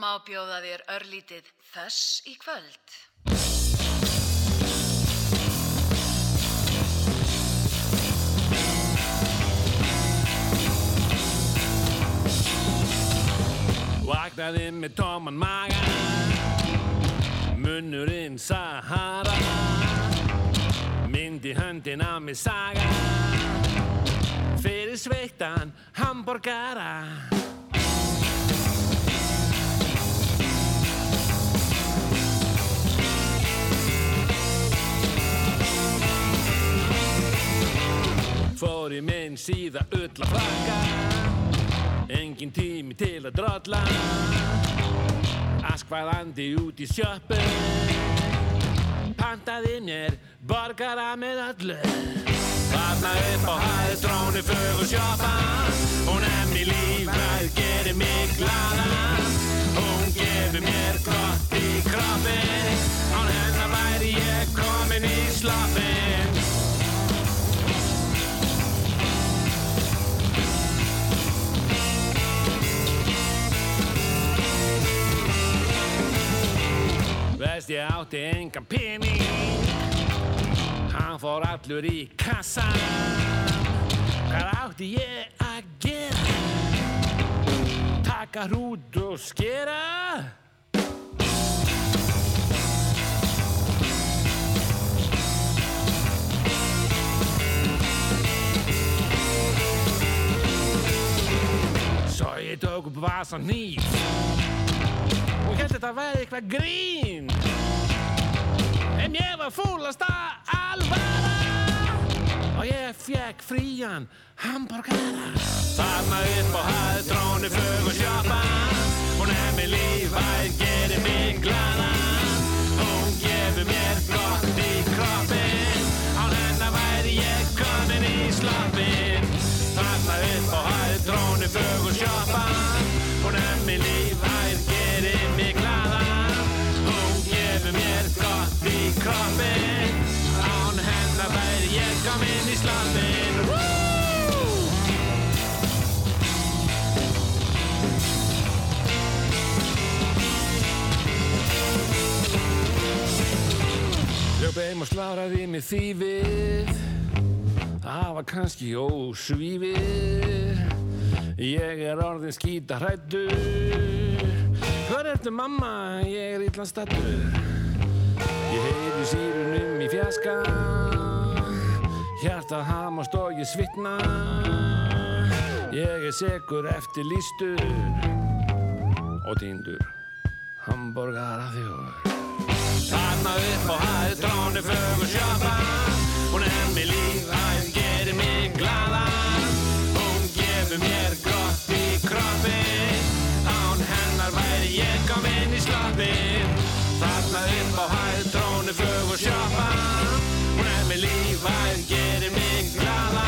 má bjóða þér örlítið þess í kvöld. Vaknaði með tóman maga Munnurinn Sahara Myndi höndin á mig saga Fyrir sveittan hamburgara Fór í minn síða öll að flakka. Engin tími til að drolla. Askvaðandi út í sjöppu Pantaði mér borgara með öllu. Þarna upp á hæði dróni fögur sjöpa Hún er mér lífræð, gerir mig glada Hún gefur mér gott í kroppin Án hennar væri ég komin í sloppin Veist ég átti engan pening Hann fór allur í kassan Hvað átti ég að gera? Taka hrút og skera? Svo ég tók upp vasan nýf og held þetta væri eitthvað grín? En ég var fúlasta alvara. Og ég fekk frían hamburgara Þarna upp á hæð dróni fögur sjoppa. Hún er með lífæð, gerir mig glada hún gefur mér gott í kroppin á hennar væri ég komin í sloppin Þarna upp á hæð dróni fögur sjoppa. Hún er með lífæð, væri ég komin í! Hljóp heim og sláraði mig þýfið. Það var kannski ósvífið. Ég er orðin skýta hrættur Hvar ertu mamma? Ég er illa stattur Ég heyri sírunum í fjaska Hjartað hamast og ég svitna. Ég er segur eftir lístur Og týndur Hamburgara þjóður Þarna upp á hæð dróni fögur sjöpa Hún er mér lífæð, gerir mig glada Hún gefur mér gott í kroppin Án hennar væri ég komin í sloppin Þarna upp á hæð dróni fögur mér lífæð, gerir mig glada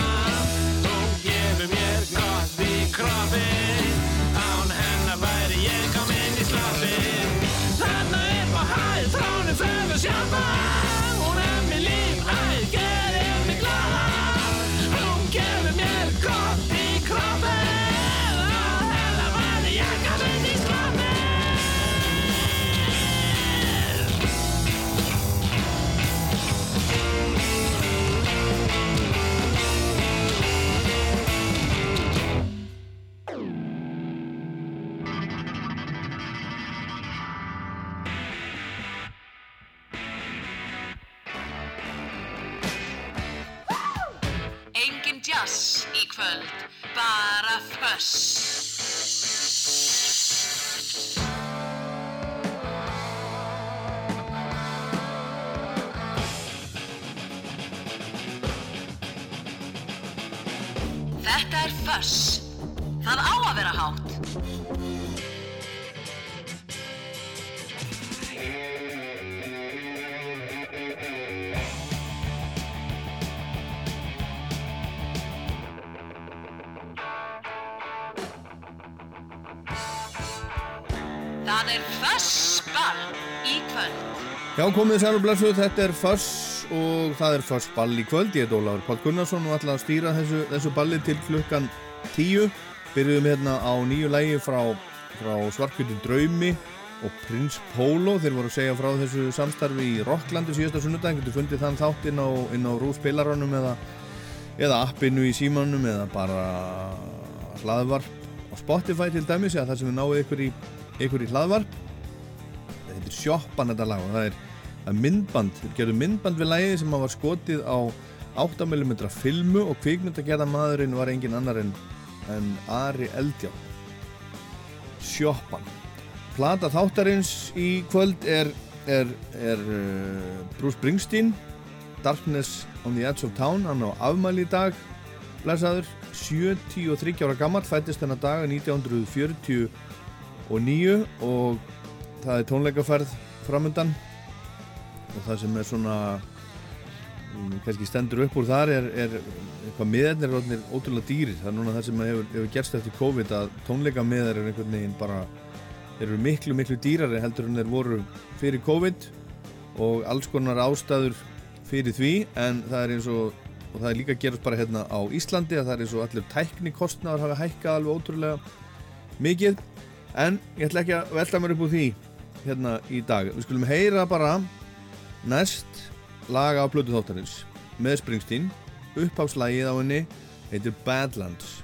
Hún gefur mér gott í kroppin Jazz í kvöld, bara föss. Þetta er föss. Það á að vera hátt. Er fössball í kvöld. Já, komið sæl og blessuð, þetta er Foss og það er Foss ball í kvöld. Ég heit Ólafur Páll Gunnarsson og ætla að stýra þessu, þessu balli til klukkan 10. Byrjuðum hérna á nýju lægi frá frá Svarkvöldu Draumi og Prins Pólo þeir voru að segja frá þessu samstarfi í Rocklandu síðasta sunnudag, getur fundið þann þátt inn á, á rúspilaranum eða, eða appinu í símanum eða bara hlaðvarp á Spotify til dæmis eða það sem við náum ykkur í, ykkur í hlaðvarp. Þetta er sjoppan þetta lag og það er, það er myndband, þeir gerðu myndband við lagið sem var skotið á 8mm filmu og kvikmyndagerða maðurinn var engin annar en, en Ari Eldjá sjoppan. Plata þáttarins í kvöld er, er, er uh, Bruce Springsteen Darkness on the Edge of Town hann á afmæli í dag blæsaður, 73 ára gammal fættist þennan dag 1949 og það er tónleikaferð framöndan og það sem er svona um, kannski stendur upp úr þar er, er eitthvað miðarnir er ótrúlega dýrir. Það er núna það sem hefur, hefur gerst eftir COVID að tónleikamiðar er einhvern veginn bara eru miklu miklu dýrari heldur en þeir voru fyrir COVID og alls konar ástæður fyrir því. En það er eins og og það er líka gerast bara hérna á Íslandi að það er eins og allir tæknikostnaður hafa hækkað alveg ótrúlega mikið en ég ætla ekki að velta mér upp úr því hérna í dag. Við skulum heyra bara næst laga á blödu þáttarins með Springsteen. Uppháfslægið á henni heitir Badlands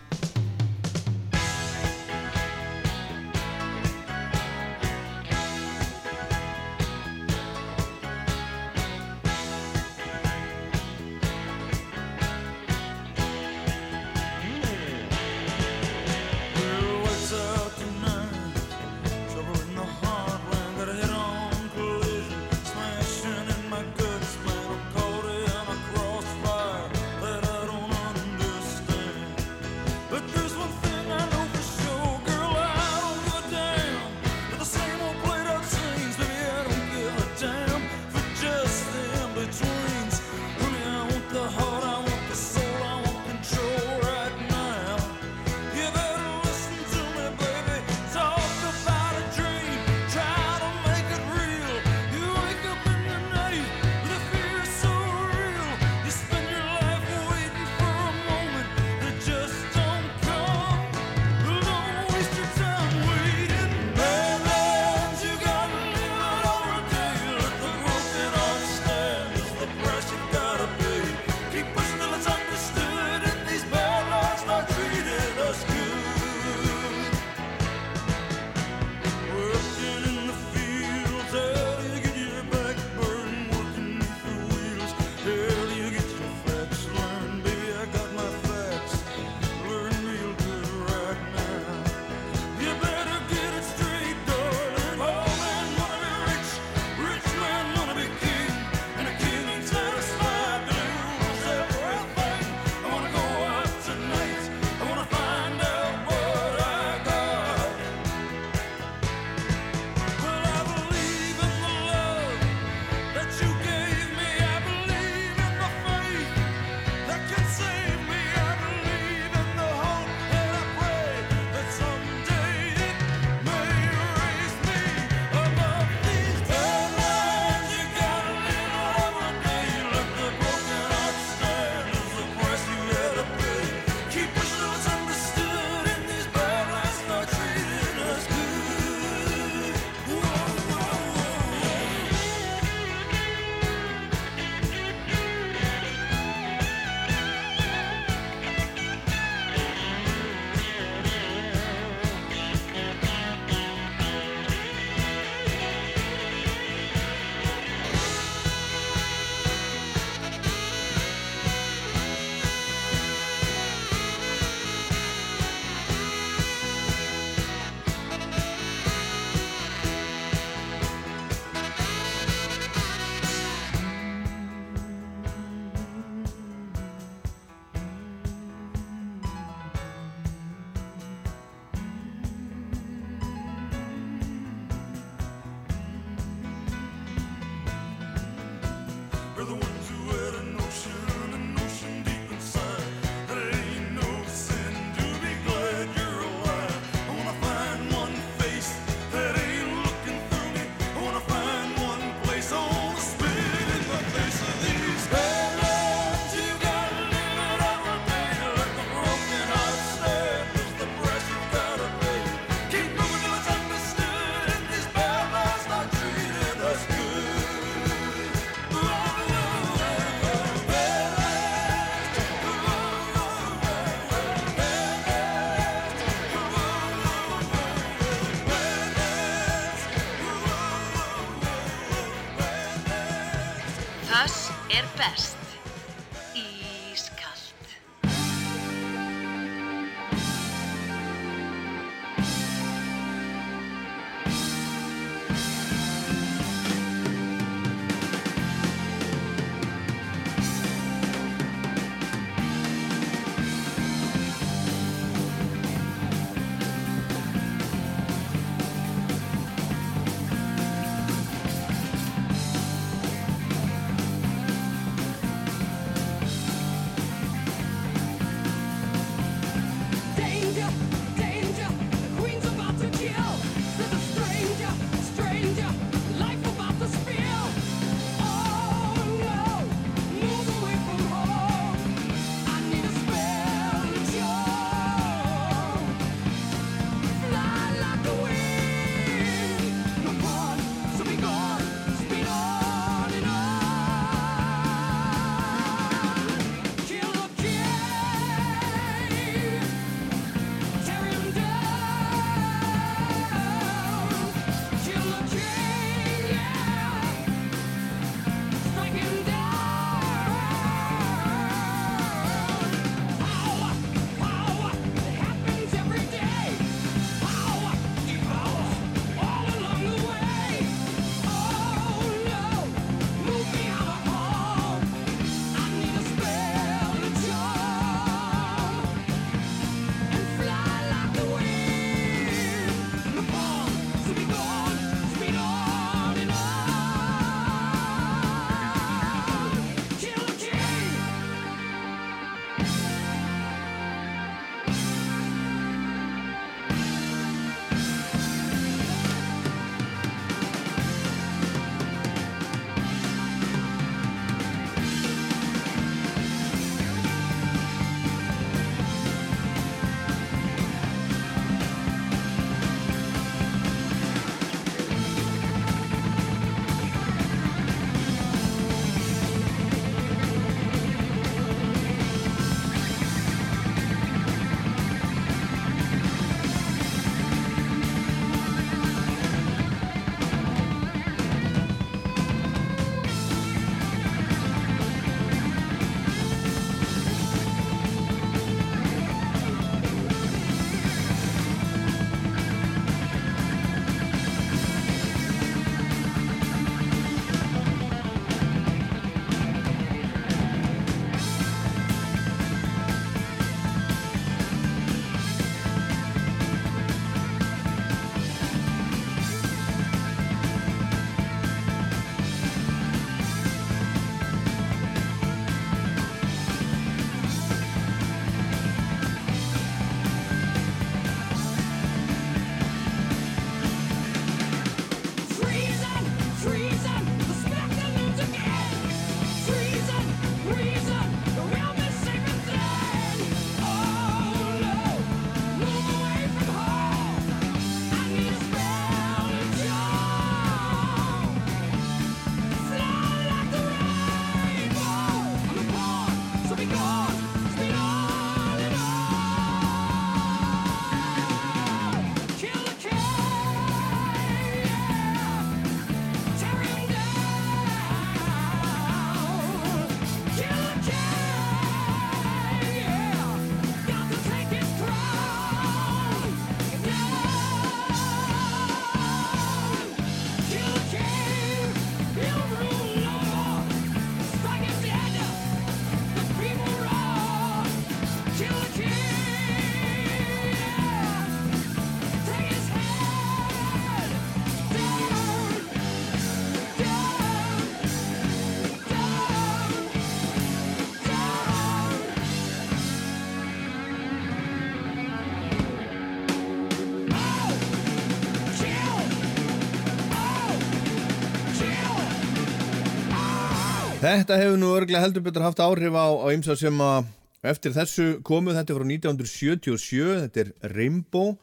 Þetta hefur nú örglega heldur betur haft áhrif á, á ymsa sem að eftir þessu komu. Þetta frá 1977, þetta er Rainbow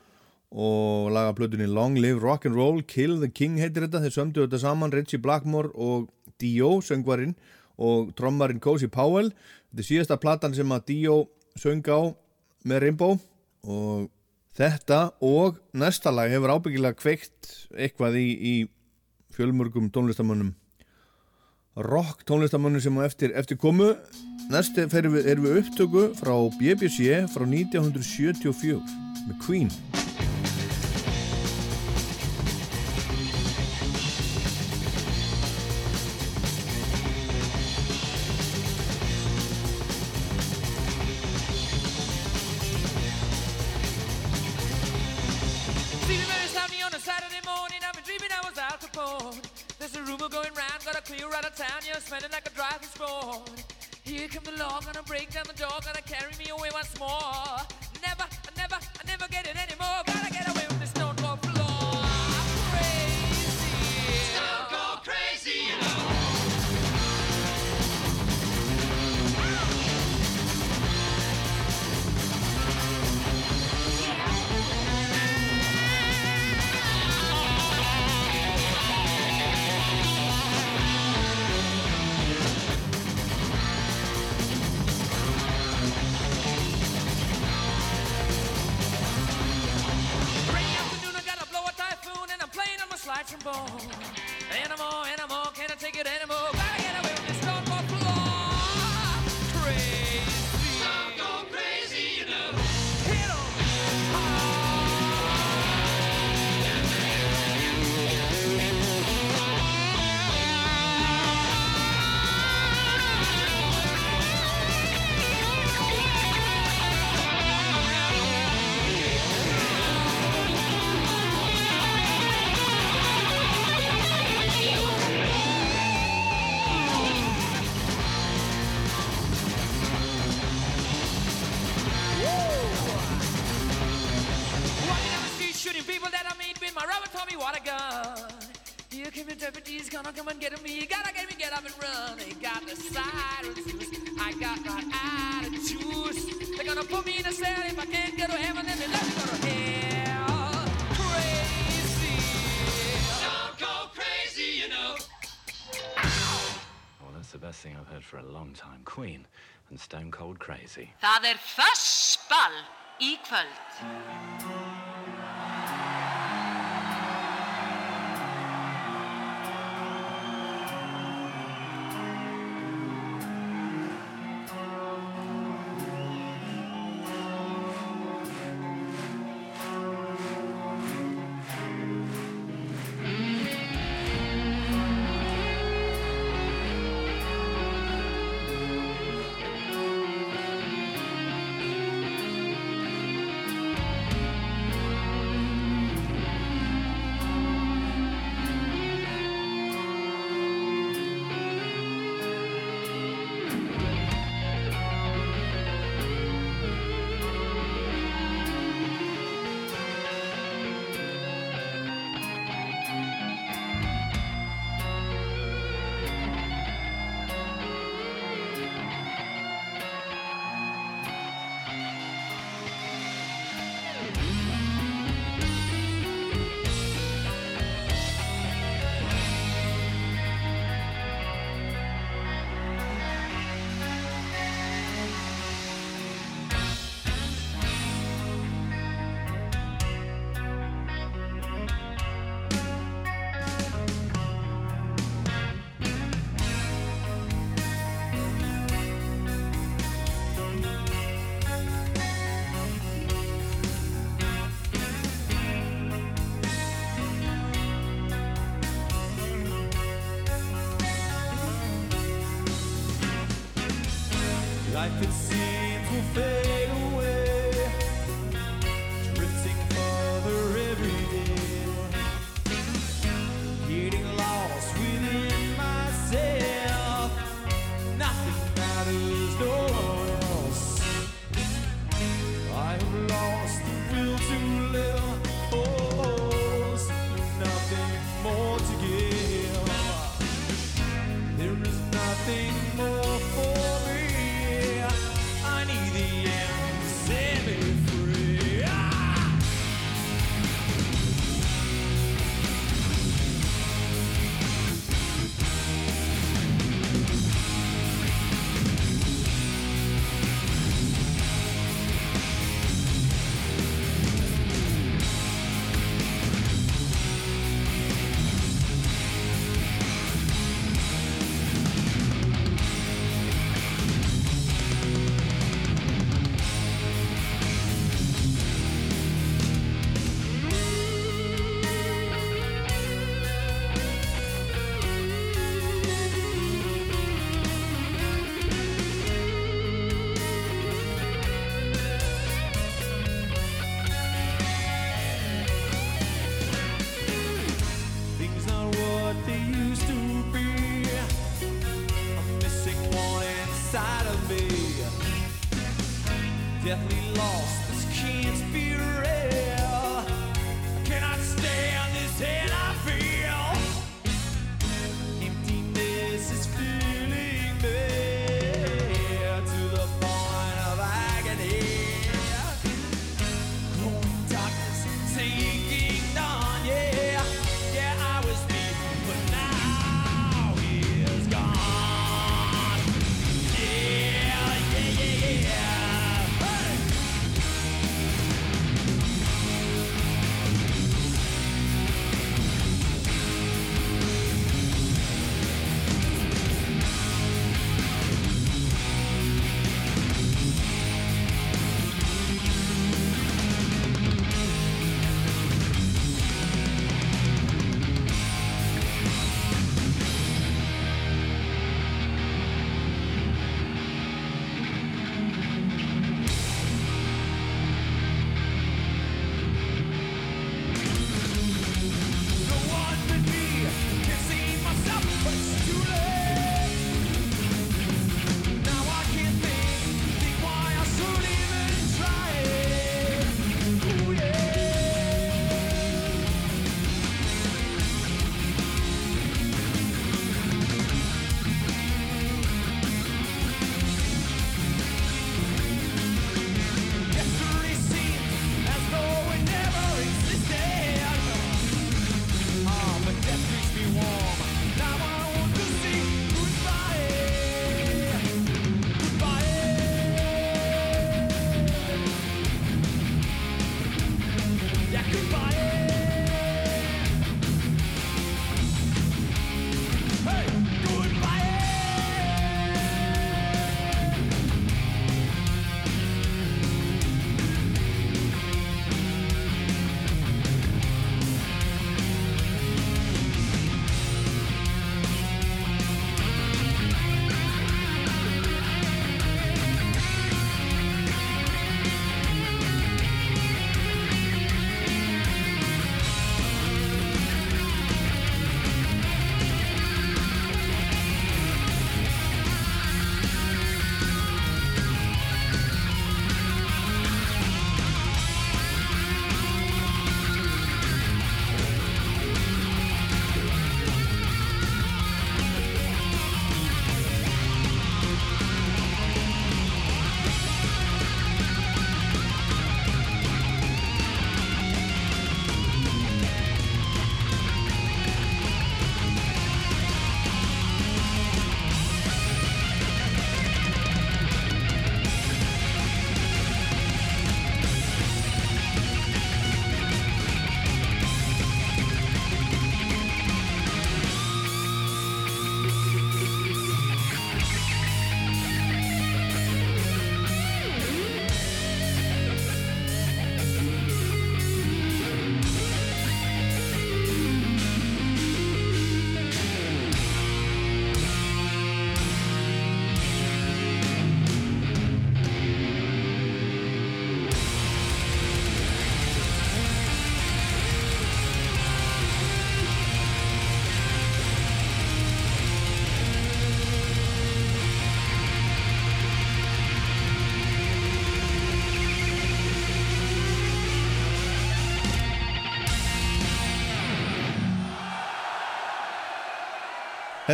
og lagaplutunni Long Live Rock'n'Roll, Kill the King heitir þetta, þeir sömdu þetta saman Ritchie Blackmore og Dio söngvarinn og trommarinn Cozy Powell. Þetta er síðasta platan sem að Dio söng á með Rainbow og þetta og næsta lag hefur ábyggilega kveikt eitthvað í, í fjölmörgum tónlistamönnum rock tónlistamönnum sem á eftir, eftir komu. Næst erum við, erum við upptöku frá BBC frá 1974 með Queen clear out of town. You're smelling like a driving spawn. Here come the law, gonna break down the door, gonna carry me away once more. Never, I never, I never get it anymore. Gotta get away with this like some bone. Animal, animal, can't I take it anymore? My rubber Tommy water gun. Here come the deputies, gonna come and get me. Gotta get me, get up and run. They got the sirens loose. I got my attitude. They're gonna put me in a cell if I can't get to heaven, then they let me go to hell. Crazy. Don't go crazy, you know. Well, that's the best thing I've heard for a long time. Queen and Stone Cold Crazy. Það er Fössball í kvöld.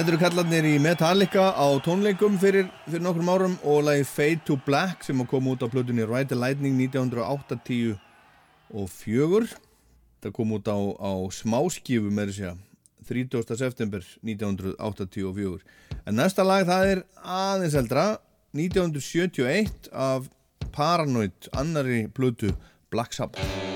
Þetta eru kallarnir í Metallica á tónleikum fyrir, fyrir nokkrum árum og lagi Fade to Black sem kom út á plötunni Ride the Lightning 1984 og fjögur. Það kom út á, á smáskífu með þess að 30. september 1984. En næsta lag það er aðeins eldra 1971 af Paranoid annari plötu Black Sabbath.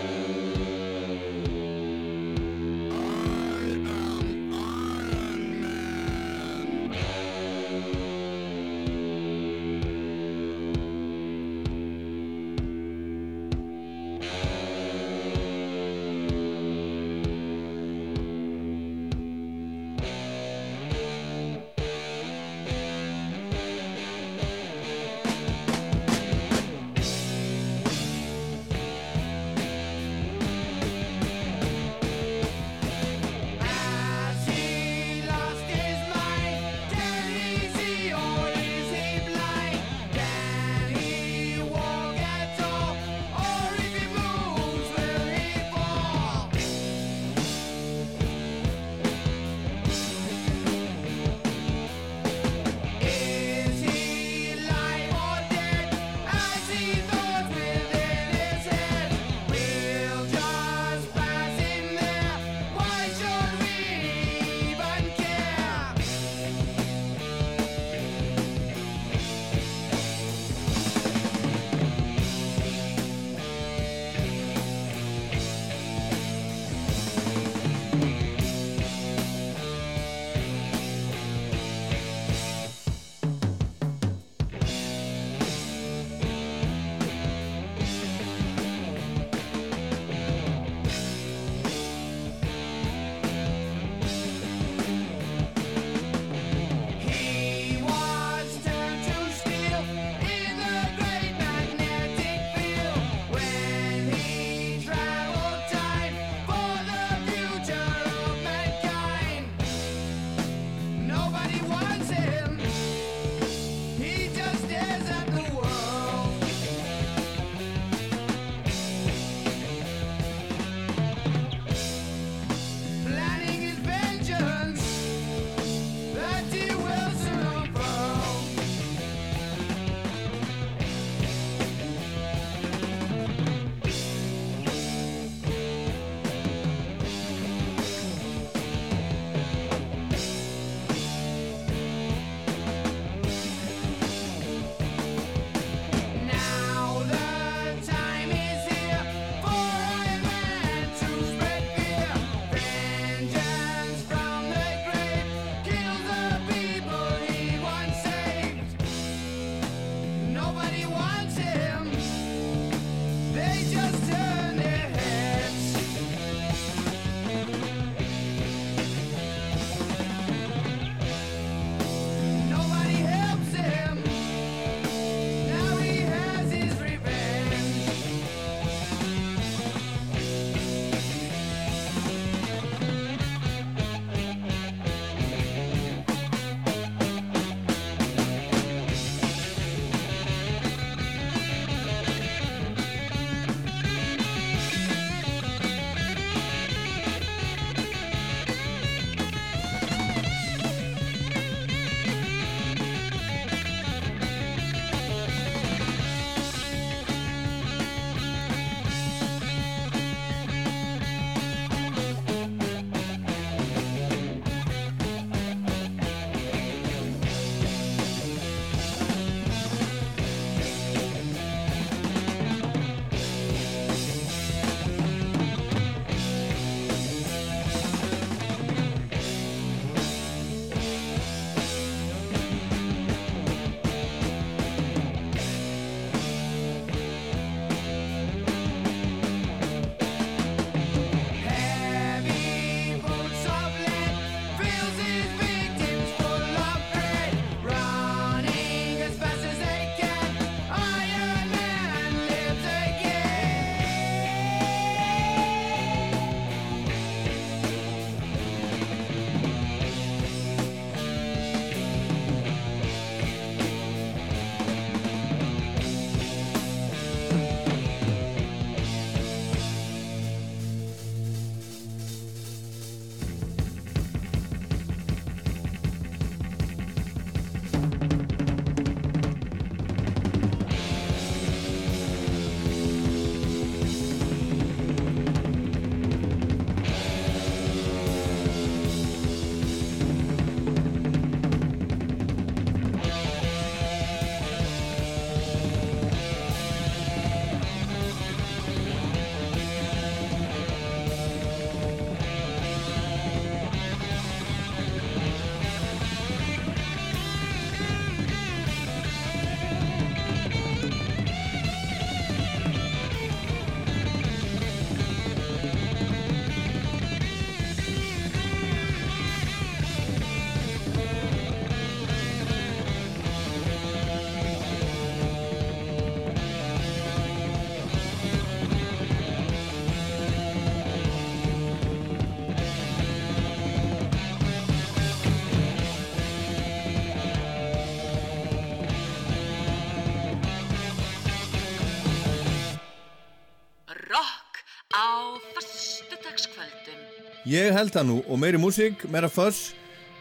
Ég held það nú og meiri músík, meira fuzz.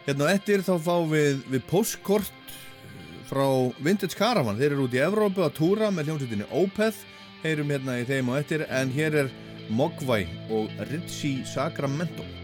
Hérna eftir þá fáum við, við postkort eh, frá Vintage Caravan. Þeir eru út í Evrópu að túra með hljómsveitinni Opeth. Heyrum hérna í þeim og eftir en hér er Mogwai og Ritchie Sacramento.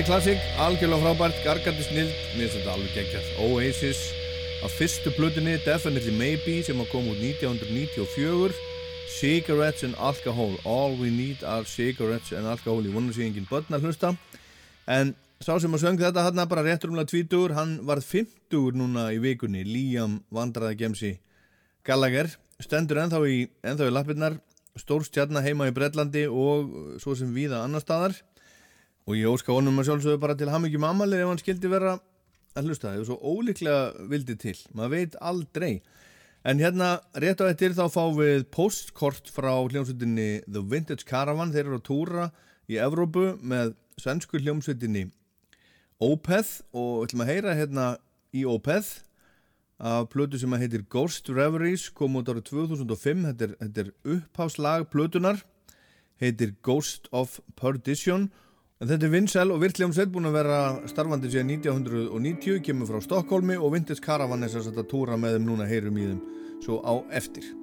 Þetta er klassik, algjörlega frábært, gargandi snild, mér finnst þetta alveg geggjart. Oasis, af fyrstu blutinni, Definitely Maybe, sem að koma út 1994. Cigarettes and Alcohol, All We Need Are Cigarettes and Alcohol. Ég vona sér engin börn að hlusta. En sá sem að söng þetta hann bara rétt rúmlega tvítugur, hann varð 50 núna í vikunni, Liam Vandraðagemsi Gallagher. Stendur ennþá í, í lappirnar, stór stjarnar heima í Breitlandi og svo sem víða annar staðar og ég óska honum að sjálfsögðu bara til hamingjum amalið ef hann skildi vera að hlusta. Það er svo ólíklega vildi til. Maður veit aldrei. En hérna rétt á eftir þá fá við postkort frá hljómsveitinni The Vintage Caravan, þeir eru að túra í Evrópu með svensku hljómsveitinni Opeth. Og við ætlum að heyra hérna í Opeth af plötu sem að heitir Ghost Reveries. Kom út árið 2005 þetta er, er uppháslag plötunar heitir Ghost of Perdition en þetta er vinsel og virtlíum sveit búin að vera starfandi síðan 1990 kemur frá Stokkólmi og Vintage Caravan er þess að túra með þeim núna heyrum í þeim svo á eftir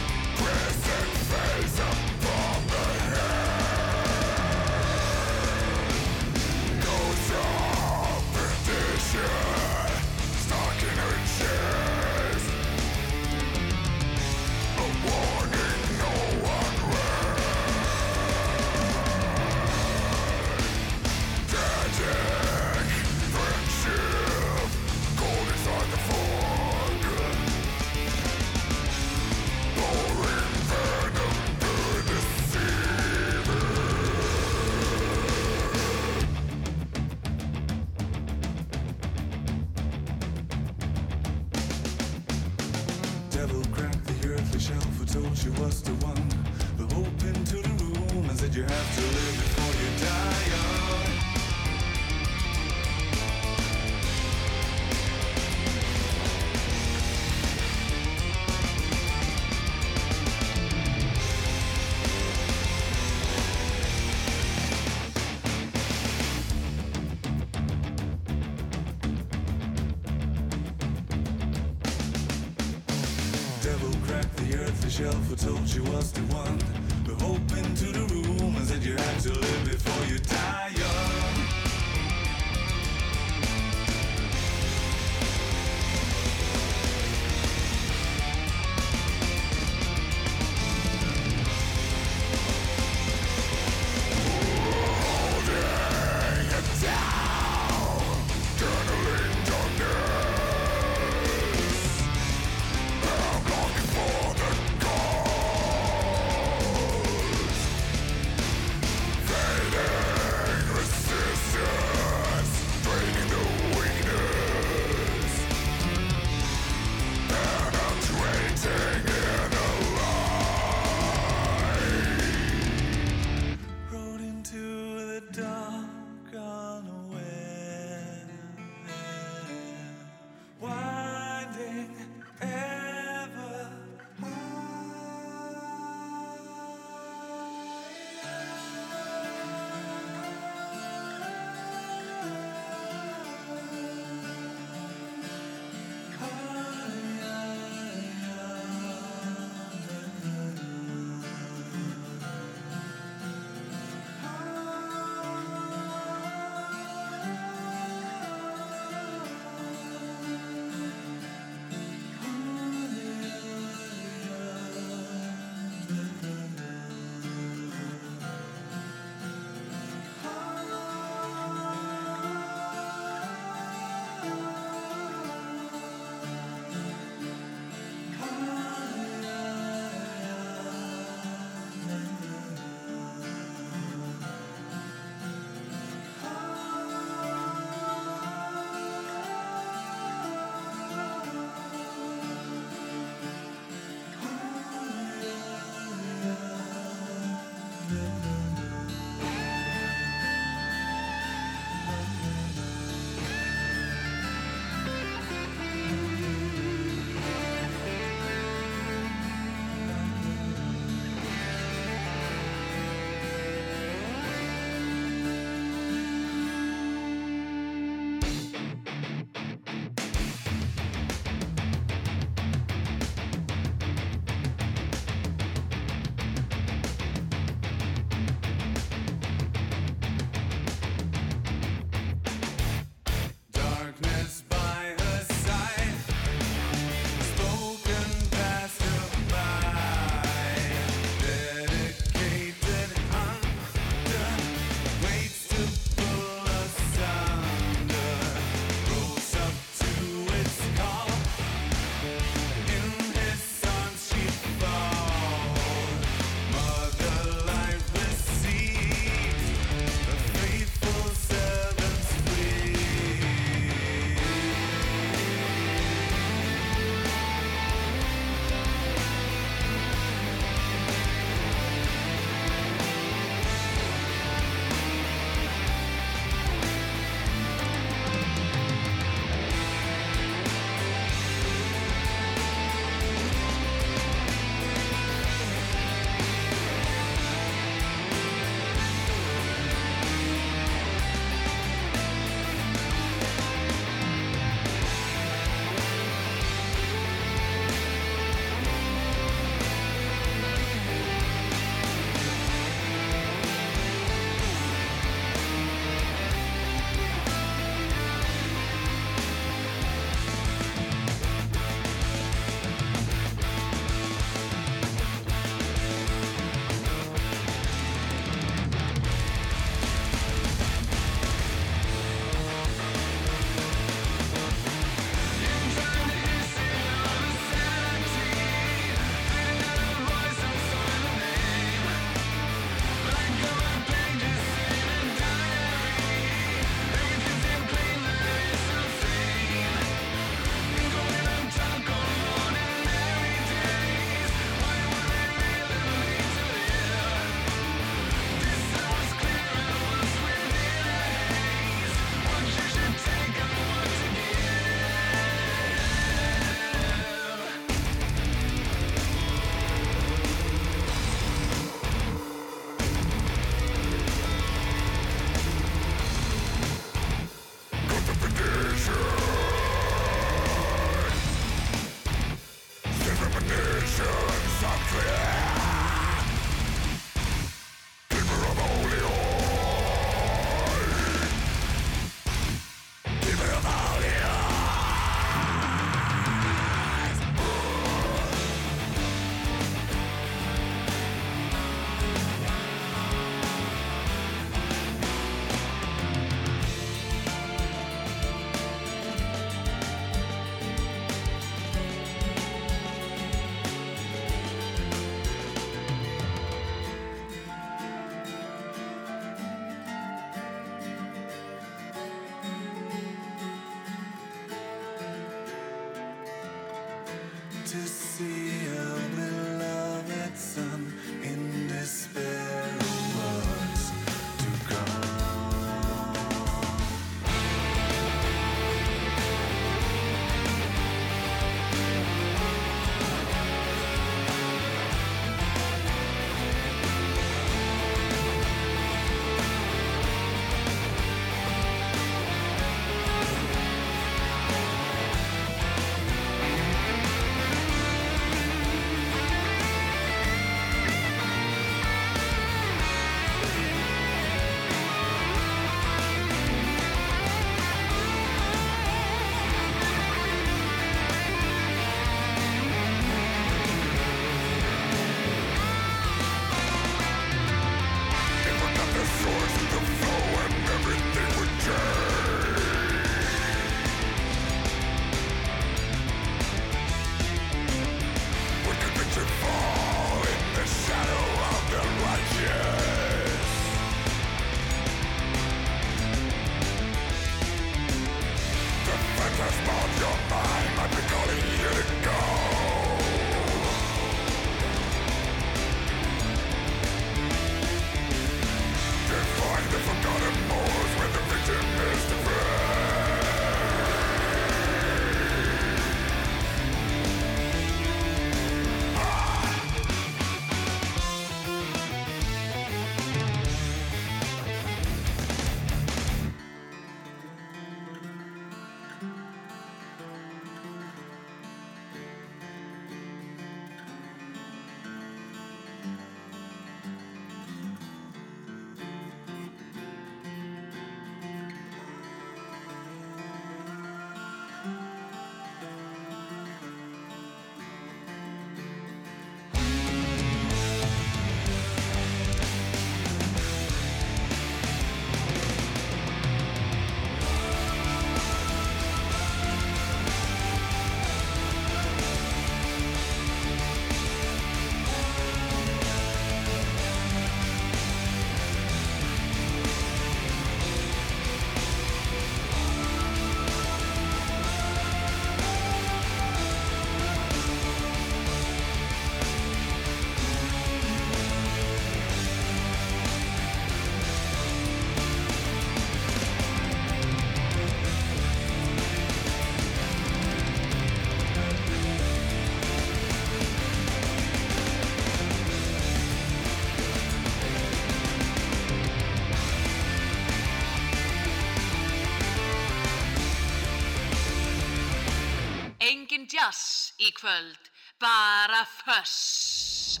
Engin jazz í kvöld, bara föss.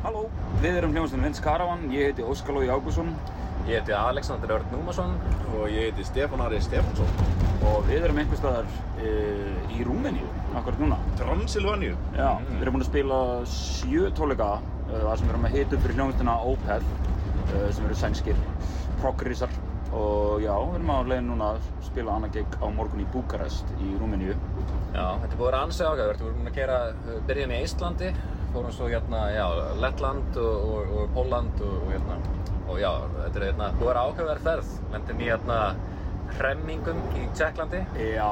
Halló, við erum hljómsveitin Vince Caravan, ég heiti Óskar Lógi Ágússon Ég heiti Alexander Örn Númason og ég heiti Stefán Ari Stefánsson. Og við erum einhvers staðar e, í Rúmeníu, akkurat núna. Transylvaníu Já, við erum búin að spila sjö tónleika uh, þar sem við erum að hita upp fyrir hljómsveitina Opeth uh, sem eru sænskir progrísar. Og já, við erum á leiðin núna að spila annað gig á morgun í Búkarest í Rúmeníu. Já, þetta er búið að vera ansið ágæður, við erum búin að gera, byrjum í Íslandi, fórum svo hérna, já, Lettland og, og, og Póland og, og hérna, og já, þetta er hérna, búið að vera ágæður ferð, lendum í hérna hremmingum í Tjekklandi. Já,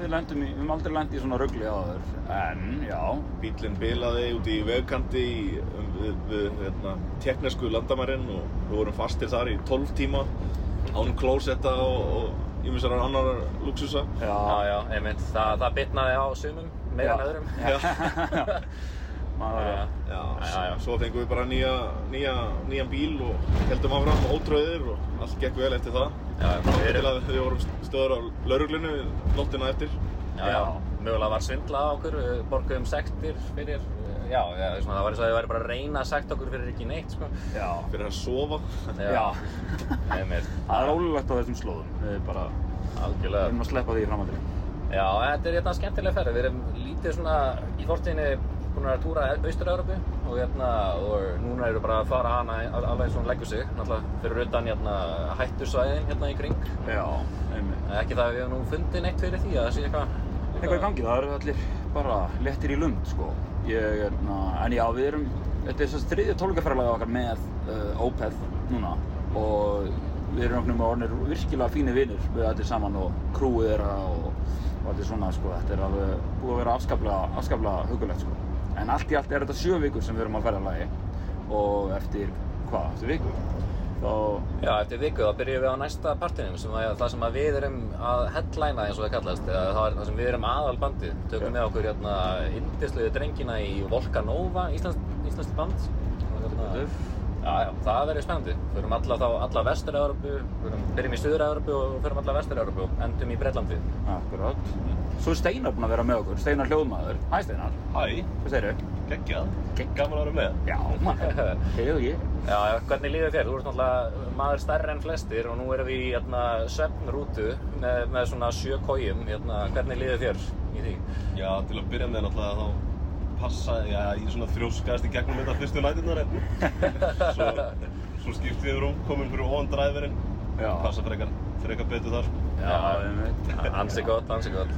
við lendum í, við höfum aldrei lendið í svona ruggli áður, en já. Bílinn bilaði út í vegkanti í, um, við, við hérna, teknesku landamærin og við vorum fastir þar í 12 tíma án klósetta og, og ímjömsar annar luxusa Já, já, einmitt, það, það bitnaði á sumum, meira en öðrum. Já. Maður, Já, já, já. svo fengum við bara nýja, nýja, nýjan bíl og heldum áfram ótröðir og allt gekk vel eftir það. Já, við erum, að við vorum stöður á lauruglunu nóttina eftir. já, já, mögulega var svindla á okkur, við borguðum sektir fyrir, já, já, svona, það var eins og að þið væri bara að reyna að sekta okkur fyrir ekki neitt, sko. Já. Fyrir að sofa. Já. Það er ólulegt á þessum slóðum, við bara algjörlega. erum að sleppa því í framhaldinu. Já, þetta er hérna skemmtilega ferð. Við erum lítið svona í fortíðinni búin að túra Austur-Európu og hérna, og núna eru bara að fara hana alveg eins og hún leggur sig, náttúrulega fyrir utan hérna hættusvæðin hérna í kring. Já, einmitt. Ekki það að við hefum nú fundið neitt fyrir því að það sé eitthvað... Eitthvað í gangi, það eru allir bara lettir í lund, sko. Ég, na, en já, við erum, þetta er þess að þriðja tólkafæralagi okkar með uh, Opeth núna og við erum okkur með orðinir virkilega fínir vinnir við allir saman og krúið þeirra og og er svona sko, þetta er alveg búið að vera afskaplega, afskaplega hugulegt sko. En allt í allt er þetta sjö vikur sem við erum að ferða lagi og eftir, hvað, eftir viku? Þá, Já, eftir viku þá byrjum við á næsta partinum sem að það sem við erum að headlæna eins og það kallast. Eða það það sem við erum aðalbandið. Tökum með okkur hérna indisluðu drengina í Volcanova, Íslands, Íslands band. Og hérna, Já, já, það verður spennandi. Förum alla þá, alla vestur-Európu, byrjum í Suður-Európu og förum alla vestur-Európu og endum í Breitlandi. Akkurát. Svo er Steinar búinn að vera með okkur, Steinar hljóðmaður. Hæ Steinar. Hæ. Hvað segirðu? Geggjað. Gaman að vera með. Já, maður. Hefur ég. Já, já, hvernig líður þér? Þú ert náttúrulega maður stærri en flestir og nú erum við í hérna, svefnrútu með, með svona sjö kójum. Hérna, hvernig líður þér í því? Já, til að byrja með náttúrulega þá passa, já, ég svona þrjóskaðist í gegnum þetta fyrstu næturnar en svo, svo skipti ég rúm, komin fyrir ofan dræðverinn. Passa frekar, frekar betur þar. sko. Já, einmitt. Ansi gott, ansi gott.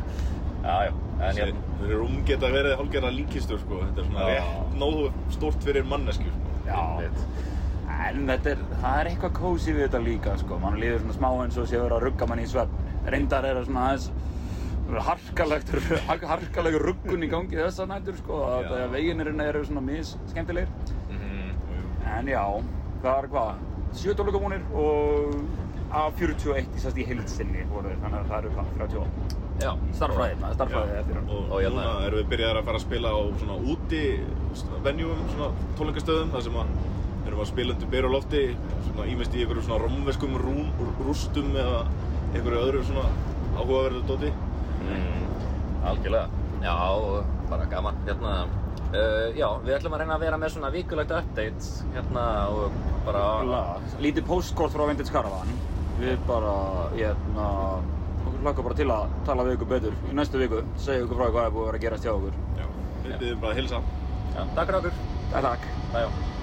Já, já, en Þessi hérna, þessi rúm geta verið hálfgerða líkistur, sko. Þetta er svona Já. rétt nógu stórt fyrir mannesku, sko. Já. En þetta er, það er eitthvað kósi við þetta líka, sko. Man líður svona smá eins og sé að vera að rugga manni í svefn. Reyndar er það svona aðeins harkalegt, harkalegur ruggun í gangi þessa nætur, sko. Já. Þegar veginirinn eru svona mis skemmtilegir. En já, það er hvað? Sjö tónleikamónir og A41 í sérst í þeir, þannig að það eru hvað, 38. já. Starffræði, maður, starffræði eftir hann. Og, Og hérna- núna erum við byrjaðar að fara að spila á svona úti venjúum, svona tónleikastöðum þar sem að erum að spila undir byrju á lofti svona ímest í einhverjum svona romveskum rún, rústum eða einhverju öðru svona áhugaverðu dóti Mm, algjörlega. Já, bara gaman. Hérna, uh, já, við ætlum að reyna að vera með svona vikulegt update hérna og bara... Lítið postkort frá Vintage Caravan. Við bara, hérna, okkur hlaka bara til að tala við ykkur betur í næstu viku. Segja ykkur frá hvað er búið að vera að gerast hjá okkur. Já, við byrjum bara að hilsa Já, takk fyrir okkur. Takk, takk.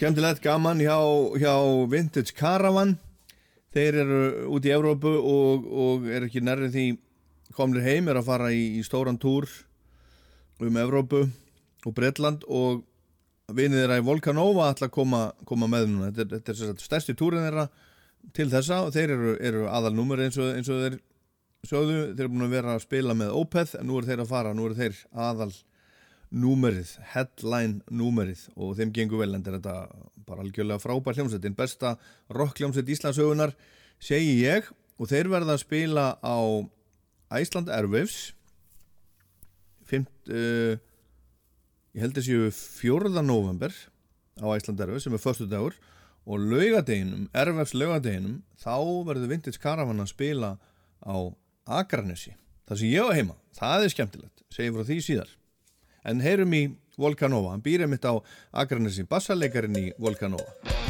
Skemmtilegt gaman hjá, hjá Vintage Caravan. Þeir eru út í Evrópu og, og er ekki nærrið því komnir heim er að fara í, í stóran túr um Evrópu og Bretland og vinið þeirra í Volcanova ætla að koma, koma með núna. Þetta er, þetta er stærsti túrin þeirra til þessa og þeir eru, eru aðal númer eins og, eins og þeir sögðu, þeir eru búin að vera að spila með Opeth en nú eru þeir að fara, nú eru þeir aðal númerið, headline númerið og þeim gengur vel en þetta bara algjörlega frábær hljómsveitin besta rock hljómsveit Íslandsögunar segi ég og þeir verða að spila á Iceland Airwaves fimt, uh, ég held þessi 4. november á Iceland Airwaves sem er förstu dagur og laugadeginum, Airwaves laugadeginum þá verður Vintage Caravan að spila á Akranesi það sem ég á heima, það er skemmtilegt segjum frá því síðar en heyrum í Volcanova, hann býr einmitt á Akranesi, bassalegarinn í Volcanova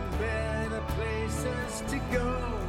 and better places to go.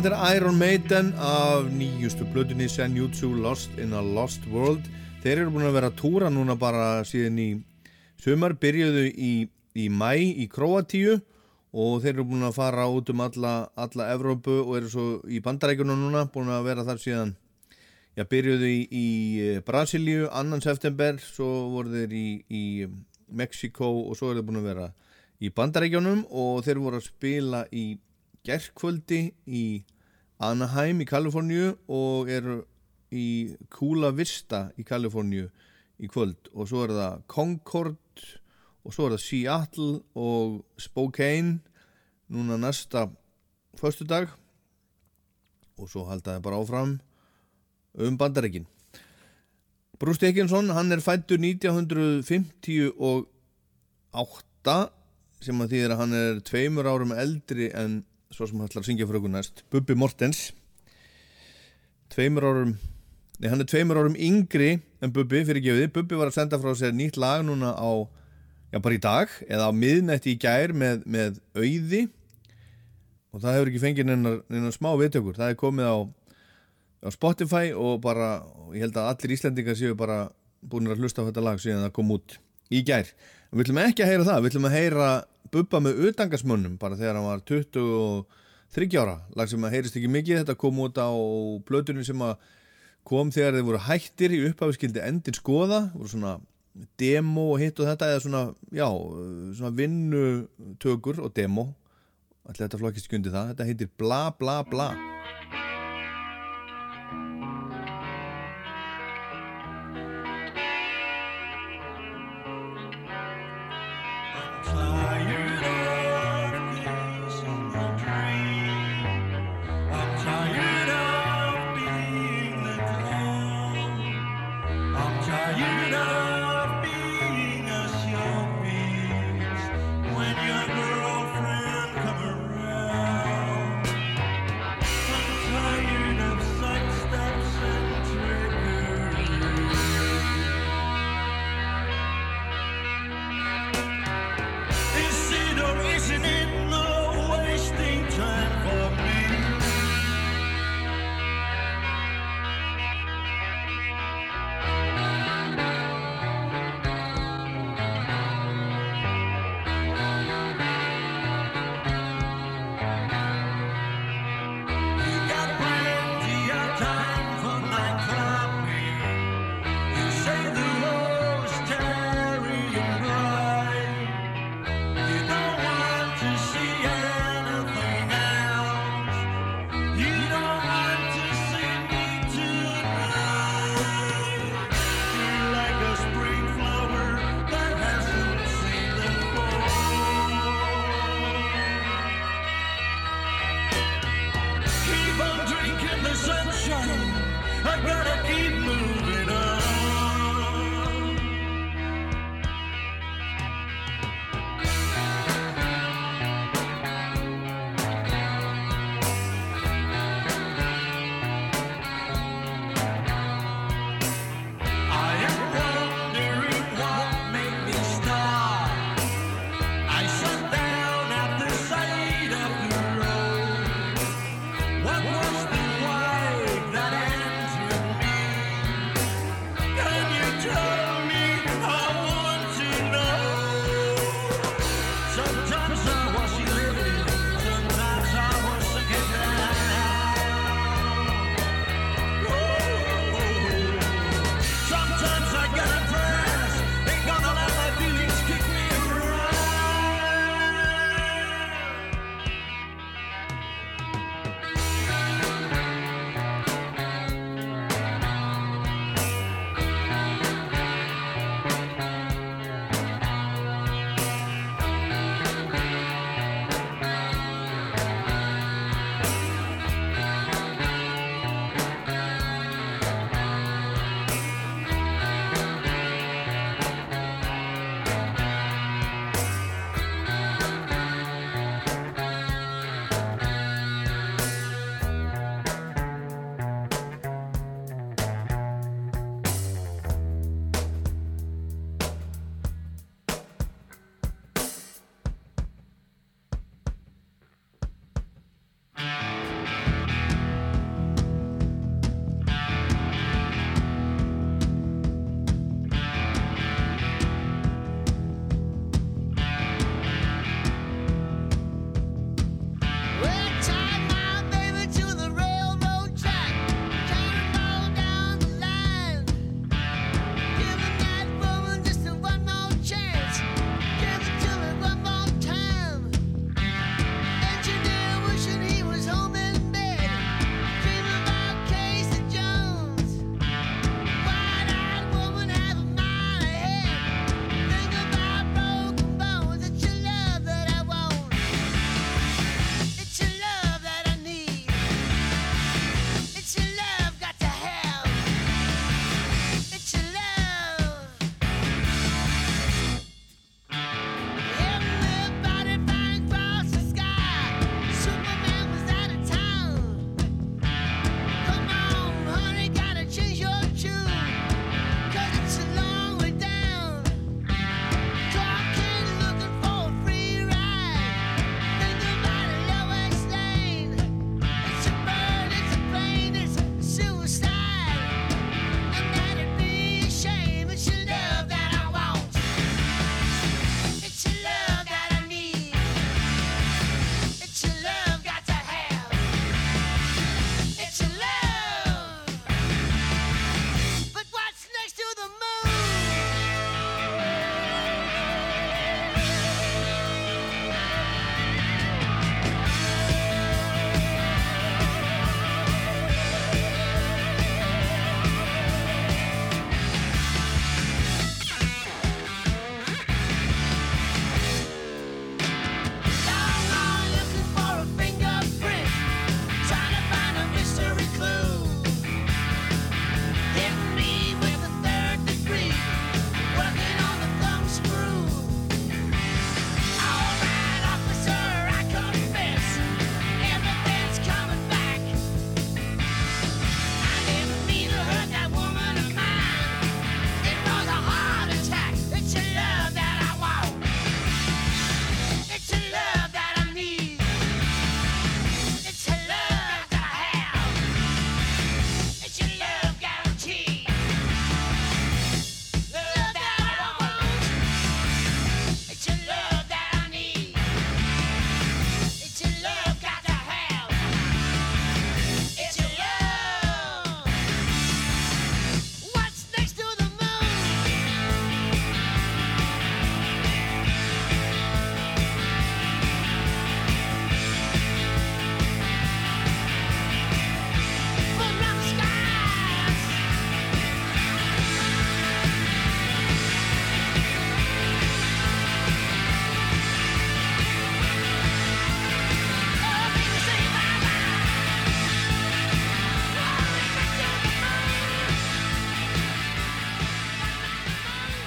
Þetta er Iron Maiden af nýjustu blöðunni Senjutsu Lost in a Lost World. Þeir eru búin að vera að túra núna bara síðan í sumar, byrjuðu í, í mæ í Kroatíu og þeir eru búin að fara út um alla, alla Evrópu og eru svo í bandarækjunum núna, búin að vera þar síðan Já, byrjuðu í, í Brasilíu, annan september, svo voru þeir í, í Mexiko og svo eru þeir búin að vera í Bandarækjunum og þeir voru að spila í gerðkvöldi í Anaheim í Kaliforníu og eru í Kula Vista í Kaliforníu í kvöld. Og svo er það Concord og svo er það Seattle og Spokane núna næsta föstudag. Og svo halda það bara áfram um bandarækin Bruce Dickinson, hann er fættur 1958 sem að þýðir að hann er tveimur árum eldri en svo sem hann ætlar að syngja fyrir okkur næst. Bubbi Mortens. Tveimur árum nei, hann er tveimur árum yngri en Bubbi fyrir gefiði, Bubbi var að senda frá sér nýtt lag núna á, já bara í dag eða á miðnætti í gær með, með auði. Og það hefur ekki fengið neina smá viðtökur, það er komið á á Spotify og bara og ég held að allir Íslendingar séu bara búin að hlusta á þetta lag síðan það kom út í gær. Við ætlum ekki að heyra það, við ætlum að heyra Bubba með utangasmönnum bara þegar hann var 23 ára, lag sem að heyrist ekki mikið, þetta kom út á blötunum sem að kom þegar þeir voru hættir í upphafiskildi endin skoða, voru svona demo og hitt og þetta eða svona, já, svona vinnutökur og demo, allir þetta flokkist undir það, þetta heitir Bla Bla Bla.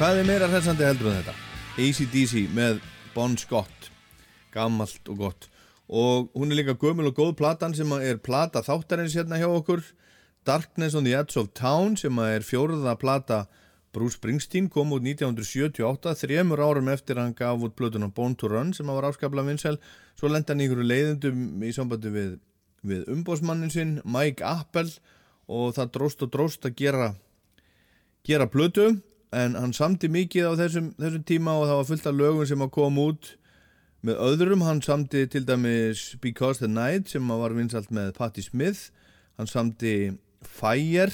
Hvað er meira hressandi heldur en þetta? ACDC með Bon Scott. Gammalt og gott. Og hún er líka gömul og góð platan sem er plata þáttarins hérna hjá okkur. Darkness on the Edge of Town sem er fjóruða plata Bruce Springsteen kom út 1978 þremur árum eftir hann gaf út plötuna Born to Run sem var afskaplega vinsæl. Svo lenda hann ykkur leiðendum í sambandi við, við umbósmannin sinn Mike Appel og það dróst og dróst að gera gera plötu en hann samti mikið á þessum, þessum tíma og það var fullt af lögum sem að koma út með öðrum, hann samti til dæmis Because the Night sem var vinsalt með Patti Smith. Hann samti Fire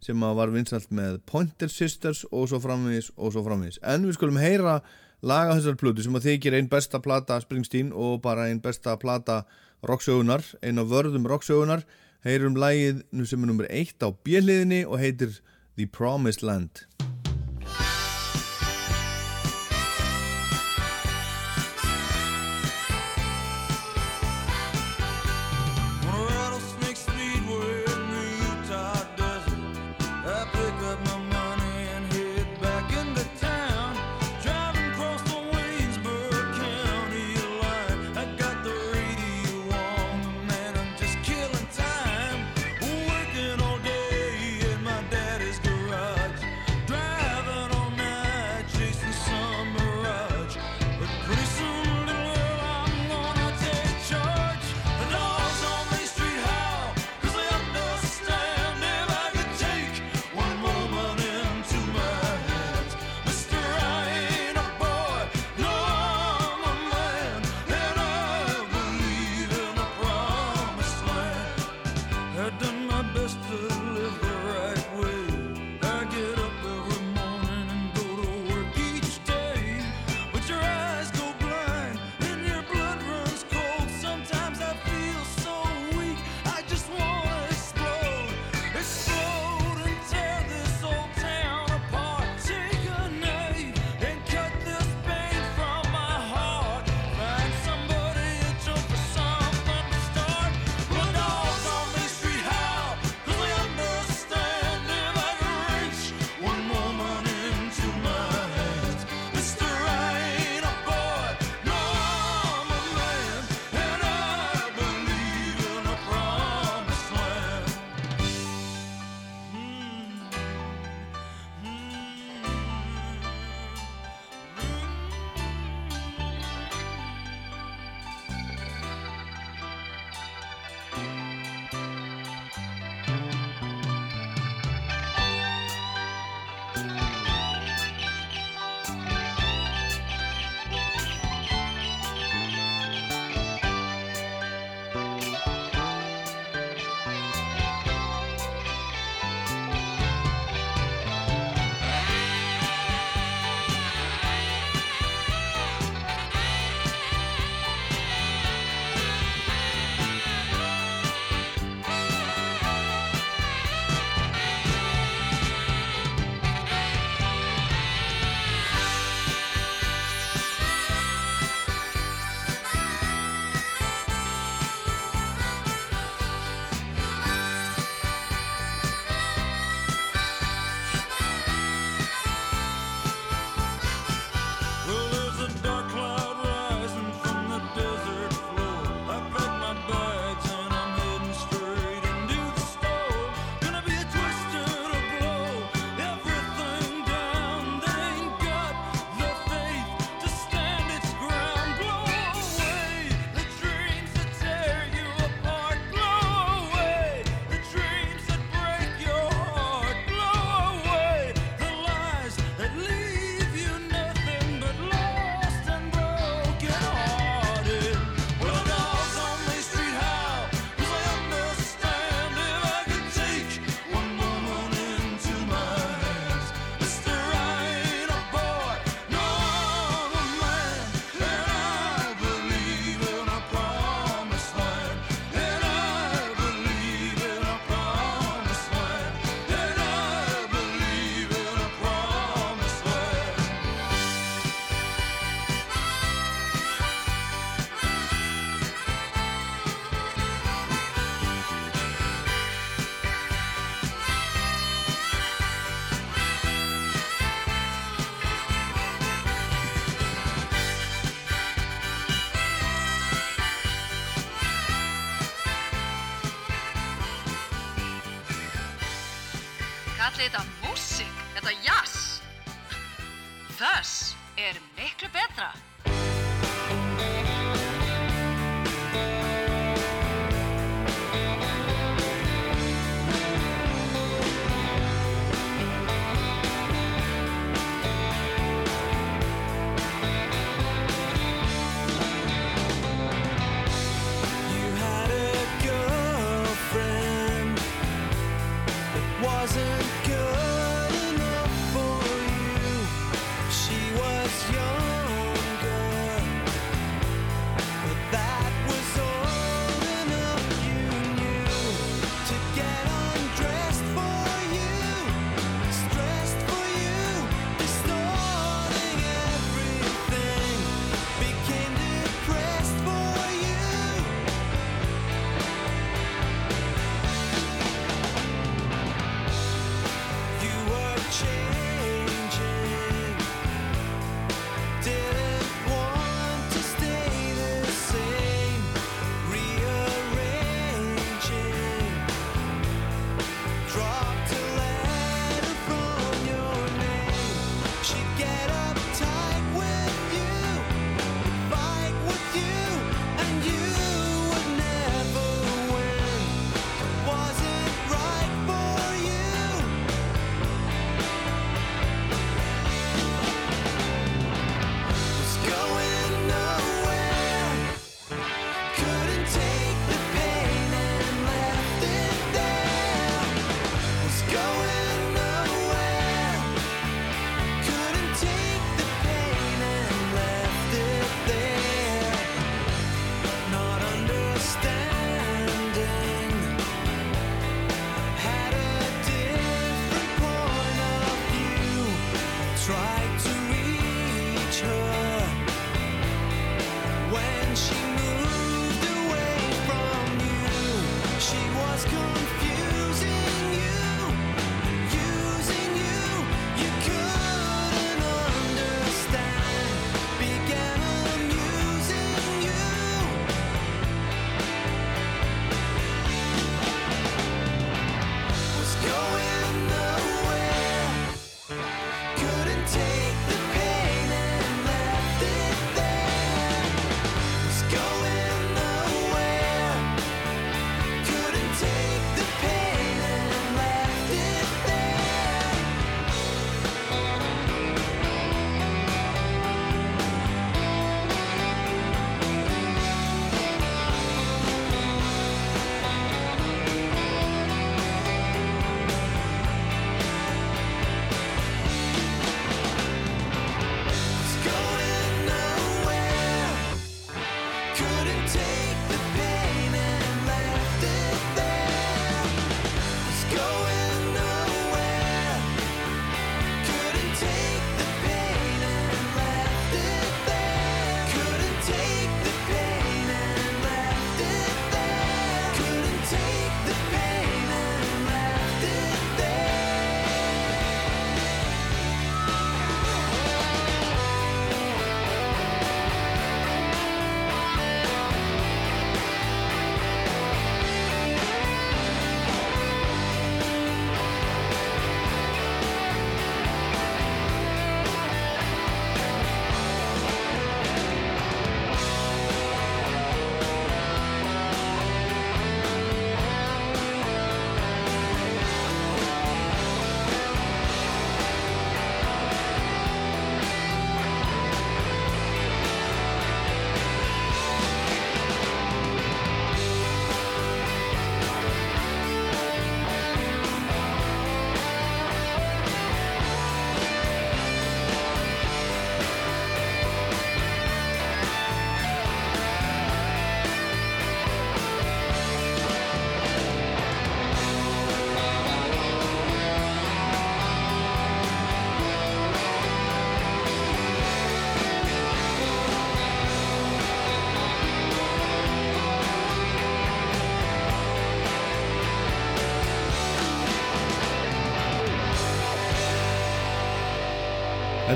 sem var vinsalt með Pointer Sisters og svo framvegis og svo framvegis. En við skulum heyra laga þessar plötu sem að þykir einn besta plata Springsteen og bara einn besta plata rocksögunar, einn af vörðum rocksögunar heyrum lagið sem er nummer eitt á bjöliðinni og heitir The Promised Land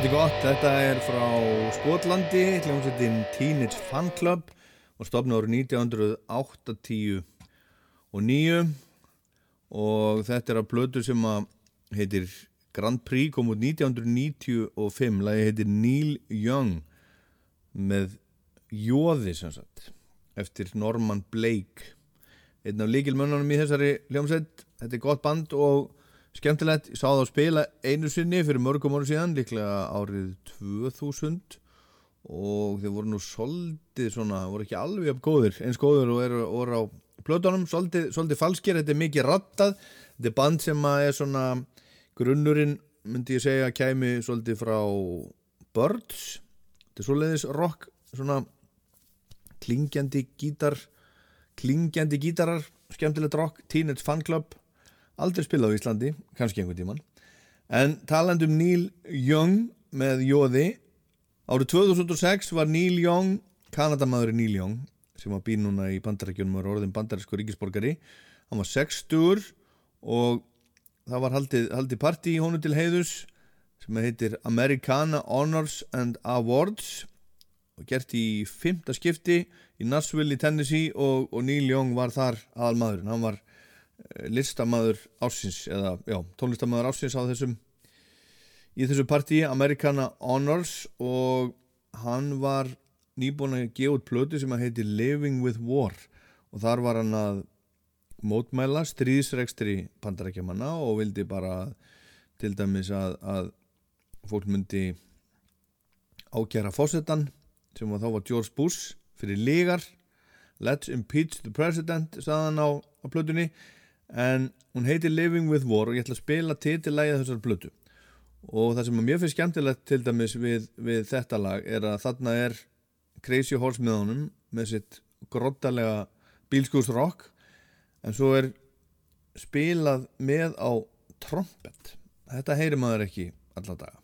Þetta er gott, þetta er frá Skotlandi, hljómsveitin Teenage Fan Club og stopna árið 1980 og 9 og þetta er að blödu sem að heitir Grand Prix kom út 1995 lagi heitir Neil Young með Jóði sem sagt eftir Norman Blake. Einn af líkilmönnunum í þessari hljómsveit. Þetta er gott band og skemmtilegt ég sá það að spila einu sinni fyrir mörgum árum síðan líklega árið 2000 og þeir voru nú soldið svona, voru ekki alveg góðir eins góður og eru, voru á plötunum. Soldið, soldið falskir, þetta er mikið rattað þetta er band sem að er svona grunnurinn myndi ég segja kæmi soldið frá Birds. Þetta er svoleiðis rock svona klingjandi gítar klingjandi gítarar skemmtilegt rock, Teenage Fan Club aldrei spilað á Íslandi, kannski einhvern tíman en talandum Neil Young með Jóði árið 2006 var Neil Young Kanadamaður Neil Young sem var býn núna í bandarækjunum og er orðin bandarísku ríkisborgari hann var 60 og það var haldið, haldið partí í honum til heiðus sem heitir Americana Honors and Awards og gert í fymta skipti í Nashville í Tennessee og, og Neil Young var þar aðalmaðurinn. Hann var listamaður ársins eða já, tónlistamaður ársins á þessum í þessu partí Americana Honors og hann var nýbúin að gefa út plötu sem að heiti Living with War og þar var hann að mótmæla stríðsrekstri pandarækjamanna og vildi bara til dæmis að, að fólk myndi ákjæra fósettan sem var þá var George Bush fyrir lígar Let's impeach the president saðan á, á plötunni en hún heitir Living with War og ég ætla að spila titillægið þessar plötu. Og það sem að mér finnst skemmtilegt til dæmis við, við þetta lag er að þarna er Crazy Horse með honum með sitt grottalega bílskúsrock en svo er spilað með á trompet. Þetta heyrir maður ekki alla daga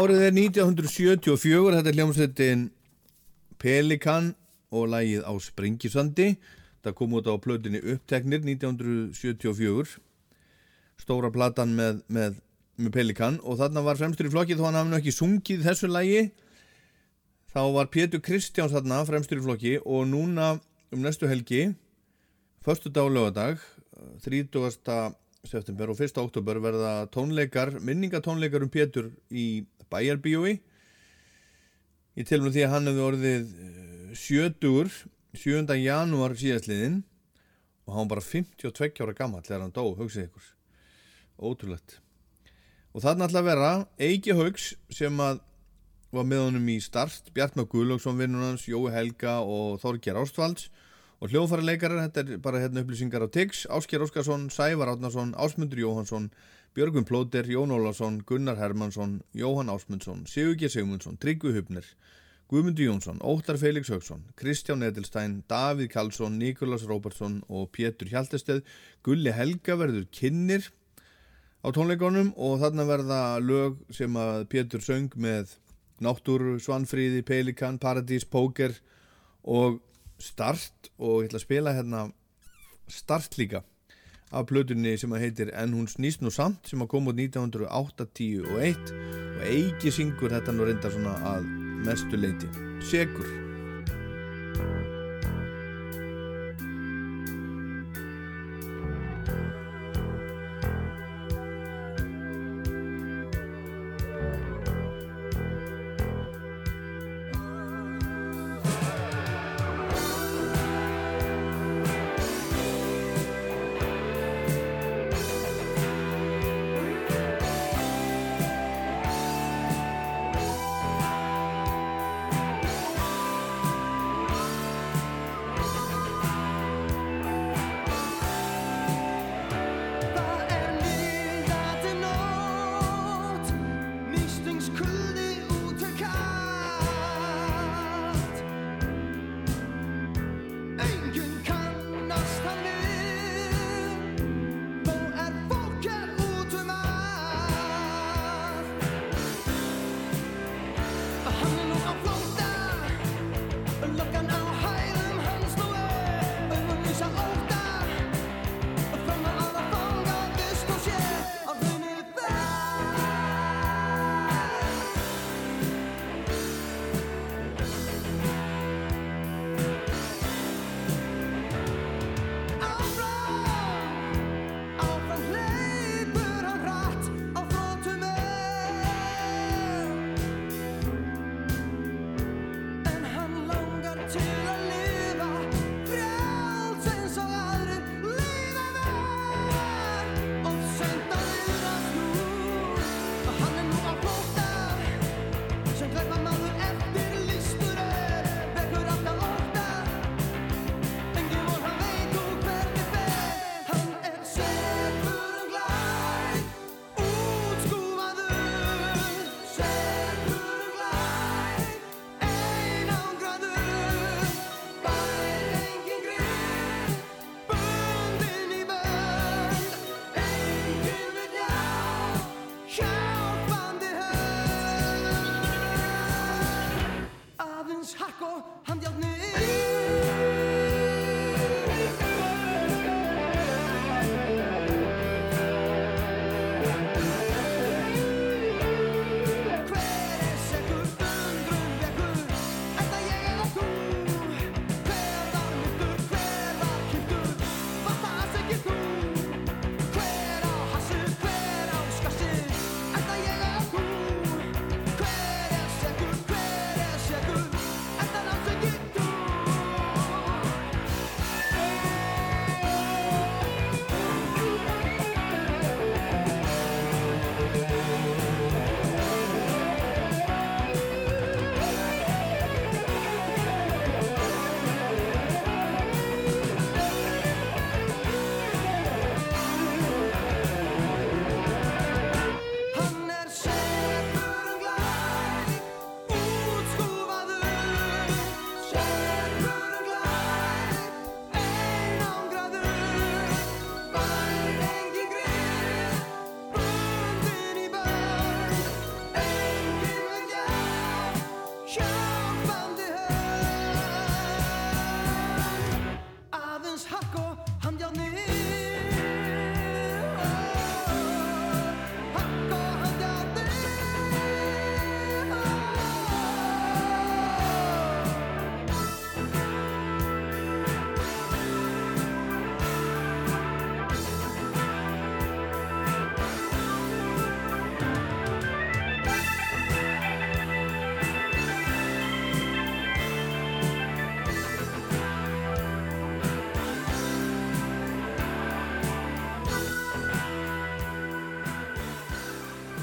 Árið er 1974, þetta er hljómsveitin Pelikan og lagið á Sprengisandi. Það kom út á plötunni Uppteknir 1974. Stóra platan með, með, með Pelikan og þarna var fremstur í flokkið þó hann hafði ekki sungið þessu lagi. Þá var Pétur Kristjáns þarna fremstur í flokki og núna um næstu helgi, förstu dag og lögadag, 30. september og 1. oktober verða tónleikar, minningatónleikar um Pétur í bæjarbíói í tilmur því að hann hefði orðið eh, sjötugur 7. janúar síðastliðin og hann bara 52 ára gammal þegar hann dó, hugsið ykkur. Ótrúlegt. Og þarna ætla að vera Eiki Haugs sem að var með honum í start Bjartmar Guðlöksson vinnur hans, Jói Helga og Þorger Ástvalds. Og hljóðfæra leikarar, þetta er bara hérna upplýsingar á TIX, Ásker Óskarsson, Sævar Átnarsson Ásmundur Jóhansson Björgum Plóter, Jón Ólafsson, Gunnar Hermansson, Jóhann Ásmundsson, Sigurgi Sigmundsson, Tryggvi Hupnir, Guðmundur Jónsson, Óttar Felix Haugsson, Kristján Edelstein, Davíð Karlsson, Nikolas Róbertsson og Pétur Hjaltesteð. Gulli Helga verður kynir á tónleikonum og þarna verða lög sem að Pétur söng með Náttúru, Svanfríði, Pelikan, Paradís, Póker og Start og ég ætla að spila hérna Start líka af plötunni sem að heitir En hún snýst nú samt sem að koma út 1981 og Eiki syngur þetta nú reyndar svona að mestu leiti Segur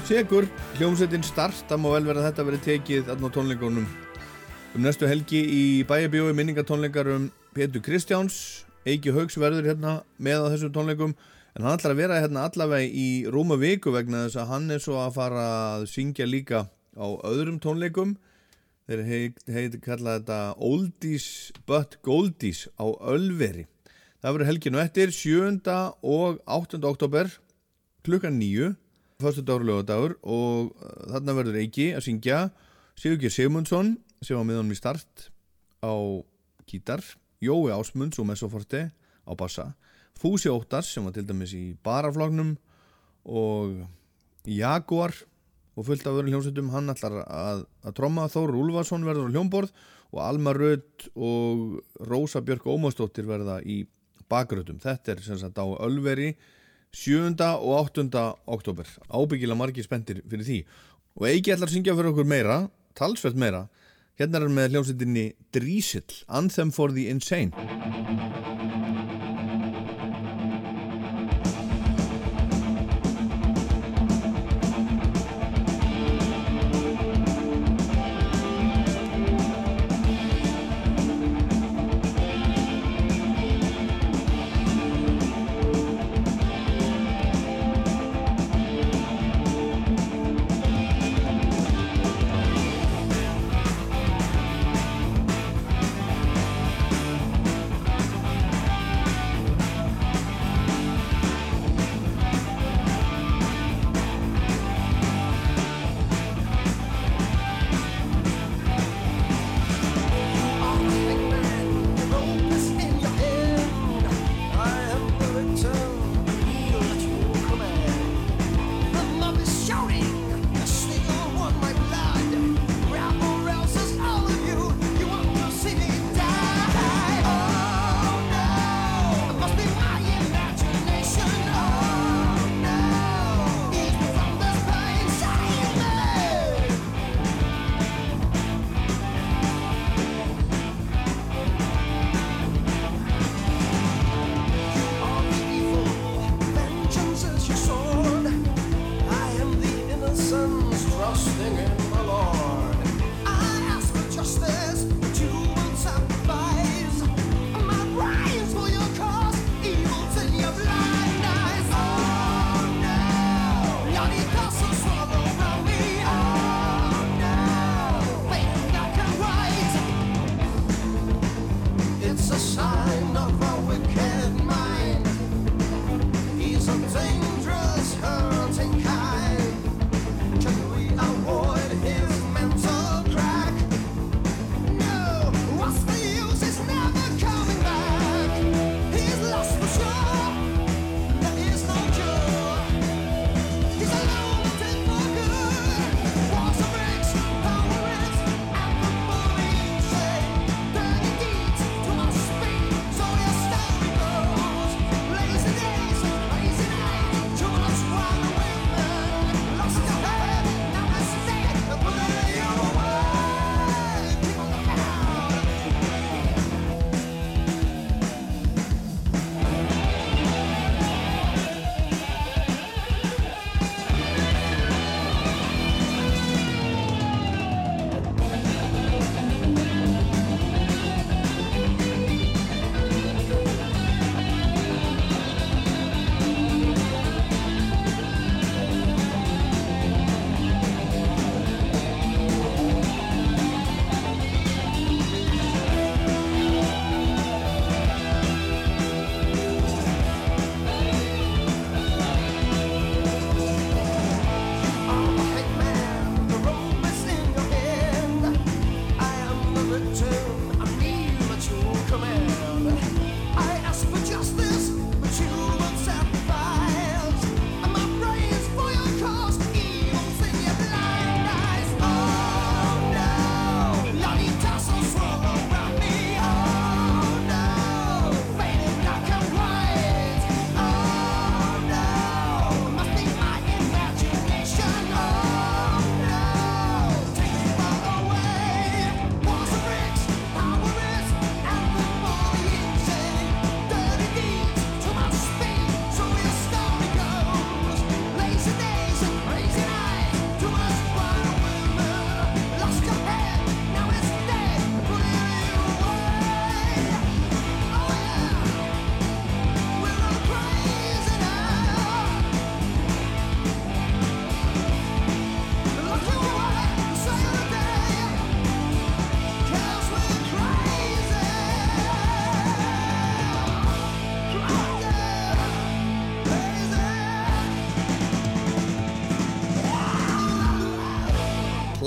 Segur, hljómsveitin Start, það má vel vera að þetta verið tekið þarna á tónleikunum um næstu helgi í bæjabjói minningatónleikar um Petur Kristjáns Eiki Haugs verður hérna með á þessum tónleikum en hann ætlar að vera hérna allavega í rúma viku vegna þess að hann er svo að fara að syngja líka á öðrum tónleikum þeir heit, heit kalla þetta Oldies but Goldies á Ölveri það verður helginu eftir 7. og 8. oktober klukkan 9 fyrstu dagur og lögadagur og uh, þarna verður Eiki að syngja Sigurgeir Sigmundsson sem var með honum í start á gítar Jói Ásmunds og Messoforti á bassa Fúsi Óttars sem var til dæmis í baraflóknum og Jaguar og fullt af öðrum hljómsveitum. Hann ætlar að, að tromma Þóru Úlfarsson verður á hljómborð og Alma Rödd og Rósa Björk Ómarsdóttir verða í bakröðum þetta er sem sagt á Ölveri 7. og 8. oktober ábyggilega margir spendir fyrir því og Eiki ætlar að syngja fyrir okkur meira talsvert meira hérna er hann með hljómsveitinni Drísill Anthem for the Insane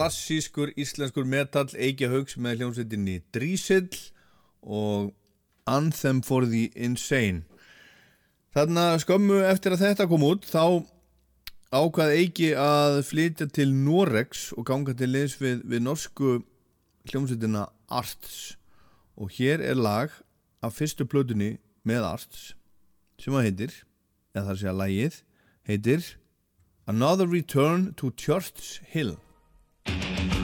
klassískur íslenskur metall Eikja Haugs með hljómsveitinni Drísill og Anthem for the Insane. Þannig að skömmu eftir að þetta kom út þá ákvað Eiki að flytja til Norex og ganga til leys við, við norsku hljómsveitina Arts. Og hér er lag af fyrstu plötunni með Arts sem að heitir, eða þar sé að lagið heitir Another Return to Church Hill. Thank you.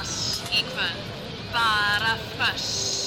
Jazz í kvöld. Bara föss.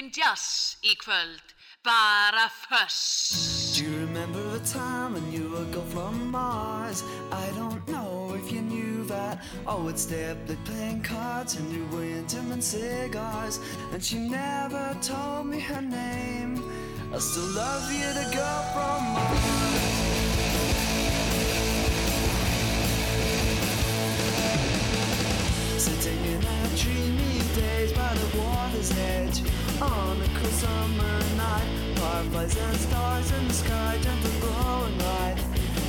Engin jazz í kvöld. Bara föss. Do you remember the time when you would go from Mars? I don't know if you knew that. I would stay up late playing cards and you were intimate cigars. And she never told me her name. I still love you, the girl from Mars. Sitting in our dreamy days by the water's edge on a cool summer night, Fireflies and stars in the sky, gentle glowing light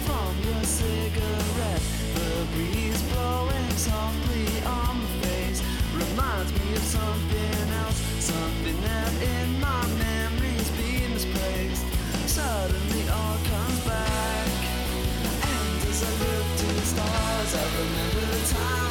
from your cigarette. The breeze blowing softly on my face reminds me of something else, something that in my memories been misplaced. Suddenly all comes back, and as I look to the stars, I remember the time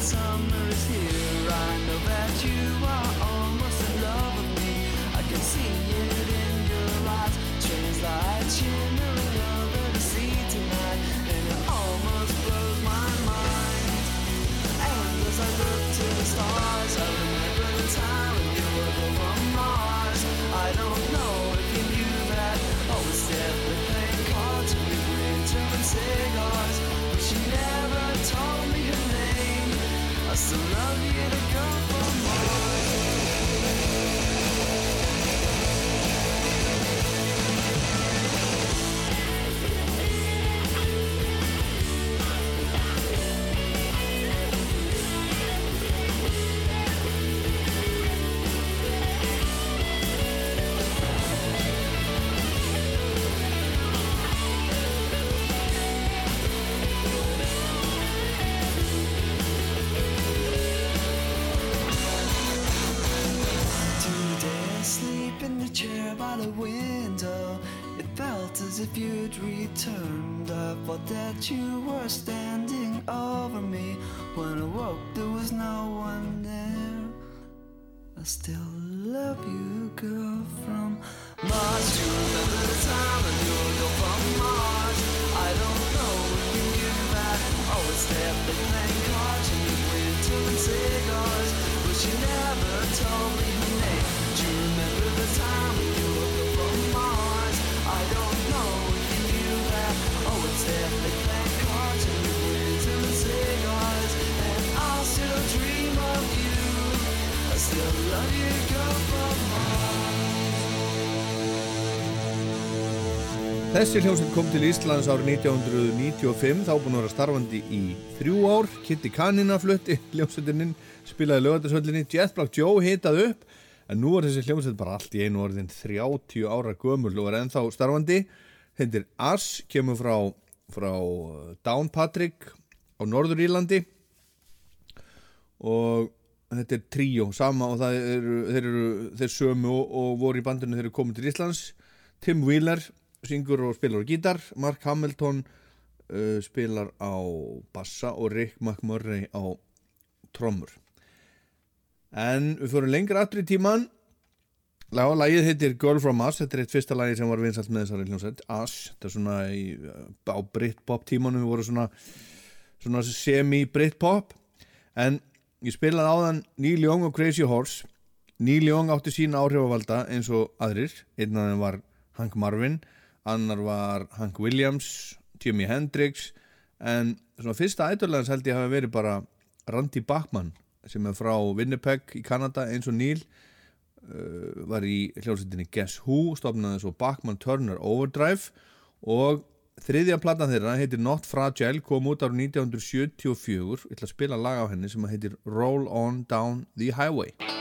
summer is here I know that you are I still love you, the girl from Mars. That you were standing over me. When I woke, there was no one there. I still love you, girl from Mars. Oh, Do you remember the time when you were from Mars? I don't know if you knew that. Oh, it's definitely playing cards and you winter and cigars. But she never told me her name. Do you remember the time Þessi hljómsveit kom til Íslands árið 1995, þá búin að vera starfandi í þrjú ár. Kitty Kanina flutti hljómsveitininn, spilaði lögatarsvöllinni, Jet Black Joe hitað upp, en nú er þessi hljómsveit bara allt í einu orðin 30 ára gömul og er ennþá starfandi. Hendir Ash, kemur frá, frá Downpatrick á Norður Írlandi og þetta er tríó sama og það eru, þeir eru þeir sömu og, og voru í bandinu þeir komu til Íslands. Tim Wheeler syngur og spilar á gítar Mark Hamilton uh, spilar á bassa og Rick McMurray á trommur. En við fórum lengra aftur í tíman Lá, lagið heitir Girl From Us, þetta er eitt fyrsta lagi sem var vinsalt með þessari hljómsveit, Us, þetta er svona í, á Britpop tímanum, við vorum svona, svona semi-Britpop, en ég spilaði áðan Neil Young og Crazy Horse, Neil Young átti sína áhrifavalda eins og aðrir, einn af þeim var Hank Marvin, annar var Hank Williams, Jimi Hendrix, en svona fyrsta ædurlegans held ég hafi verið bara Randy Bachman, sem er frá Winnipeg í Kanada eins og Neil, uh, var í hljómsveitinni Guess Who stofnaði svo Bachman Turner Overdrive og þriðja platan þeirra heitir Not Fragile kom út árið 1974 ég ætla að spila lag á henni sem heitir Roll On Down the Highway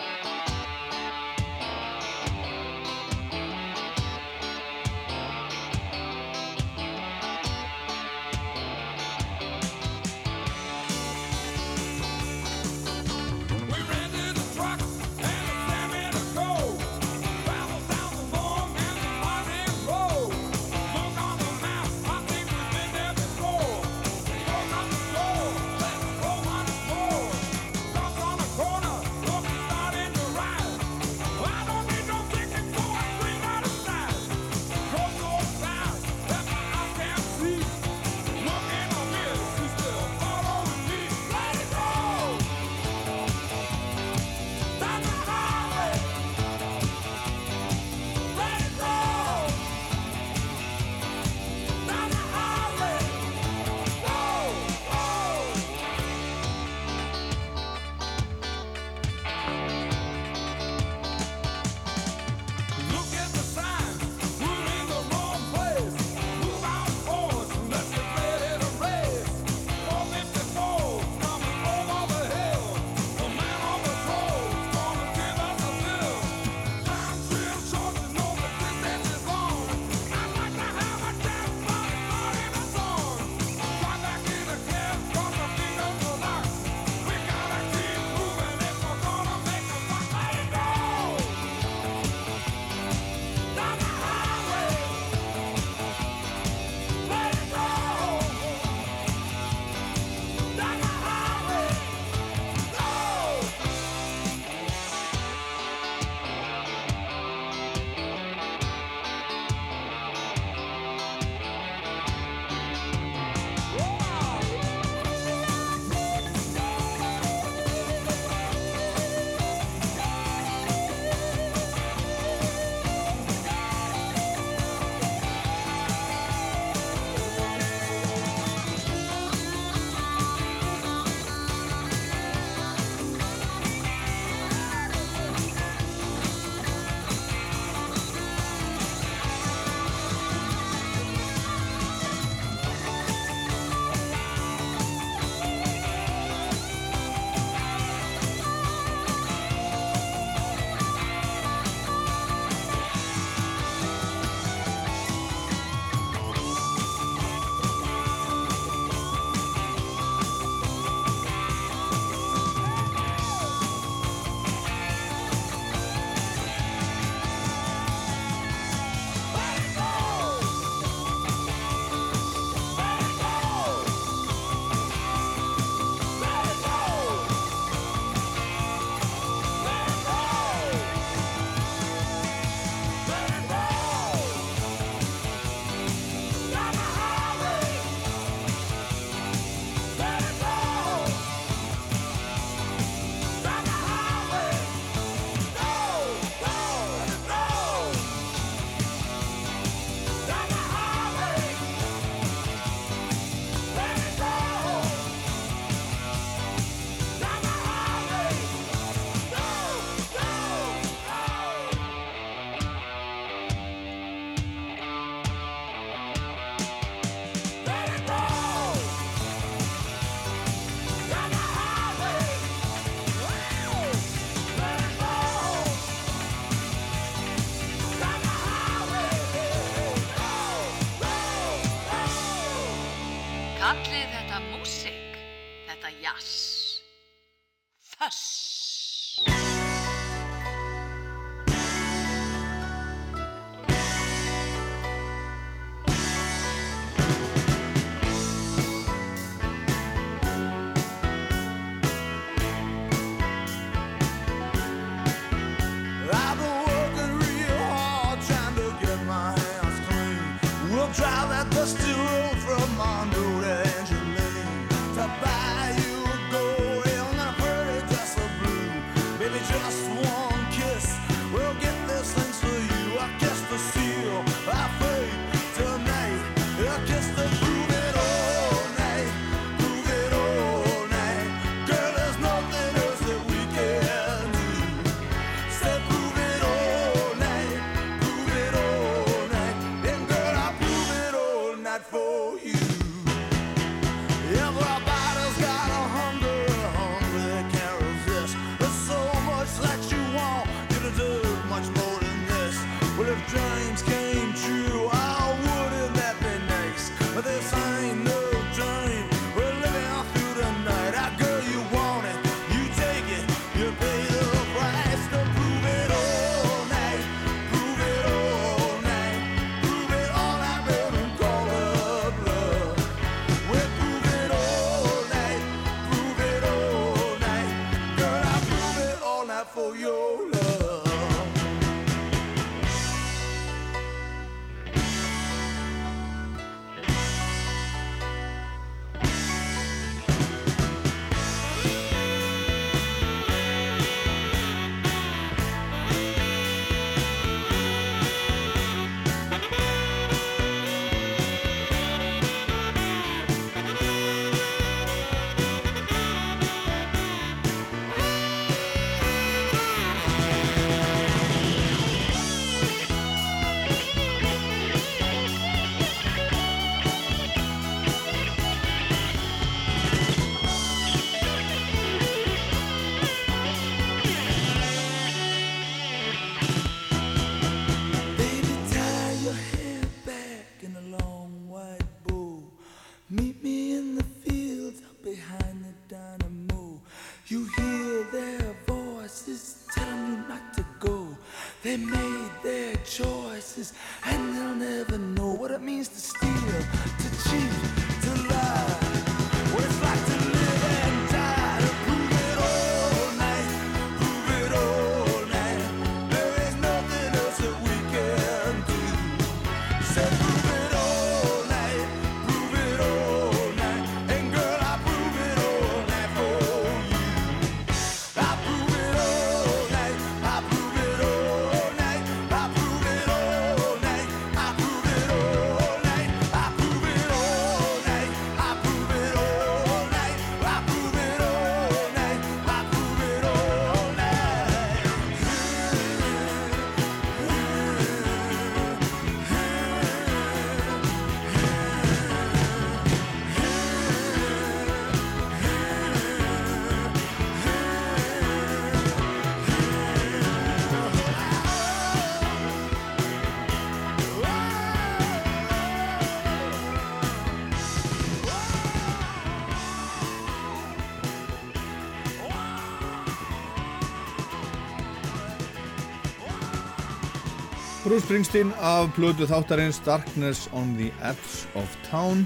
Bruce Springsteen af plödu þáttarins Darkness on the Edge of Town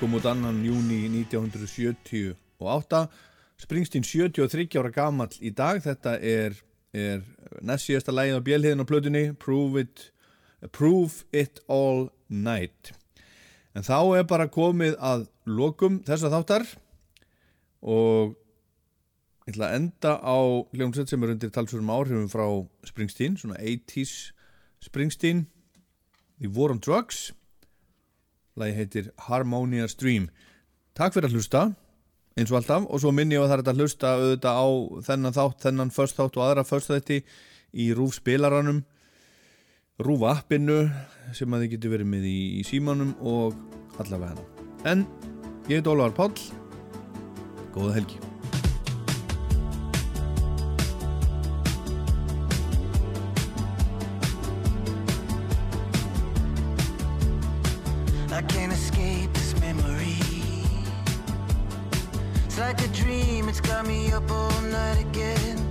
kom út annan júni 1978 Springsteen 73 ára gammal í dag. Þetta er, er næst síðasta lægin á bjelhiðin á plötunni Prove It, Prove It All Night. En þá er bara komið að lokum þessa þáttar og ég ætla að enda á hljómsveit sem er undir talsverðum áhrifum frá Springsteen, svona 80's Springsteen The War on Drugs. Lagi heitir Harmonia Stream. Takk fyrir að hlusta eins og alltaf og svo minn ég að það er að hlusta auðvitað á þennan þátt, þennan först þátt og aðra först þætti í Rúf spilaranum Rúf appinu sem að þið getur verið með í, í símanum og allavega hérna. en ég heit Ólaður Páll. Góða helgi. like a dream, it's got me up all night again.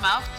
Portsmouth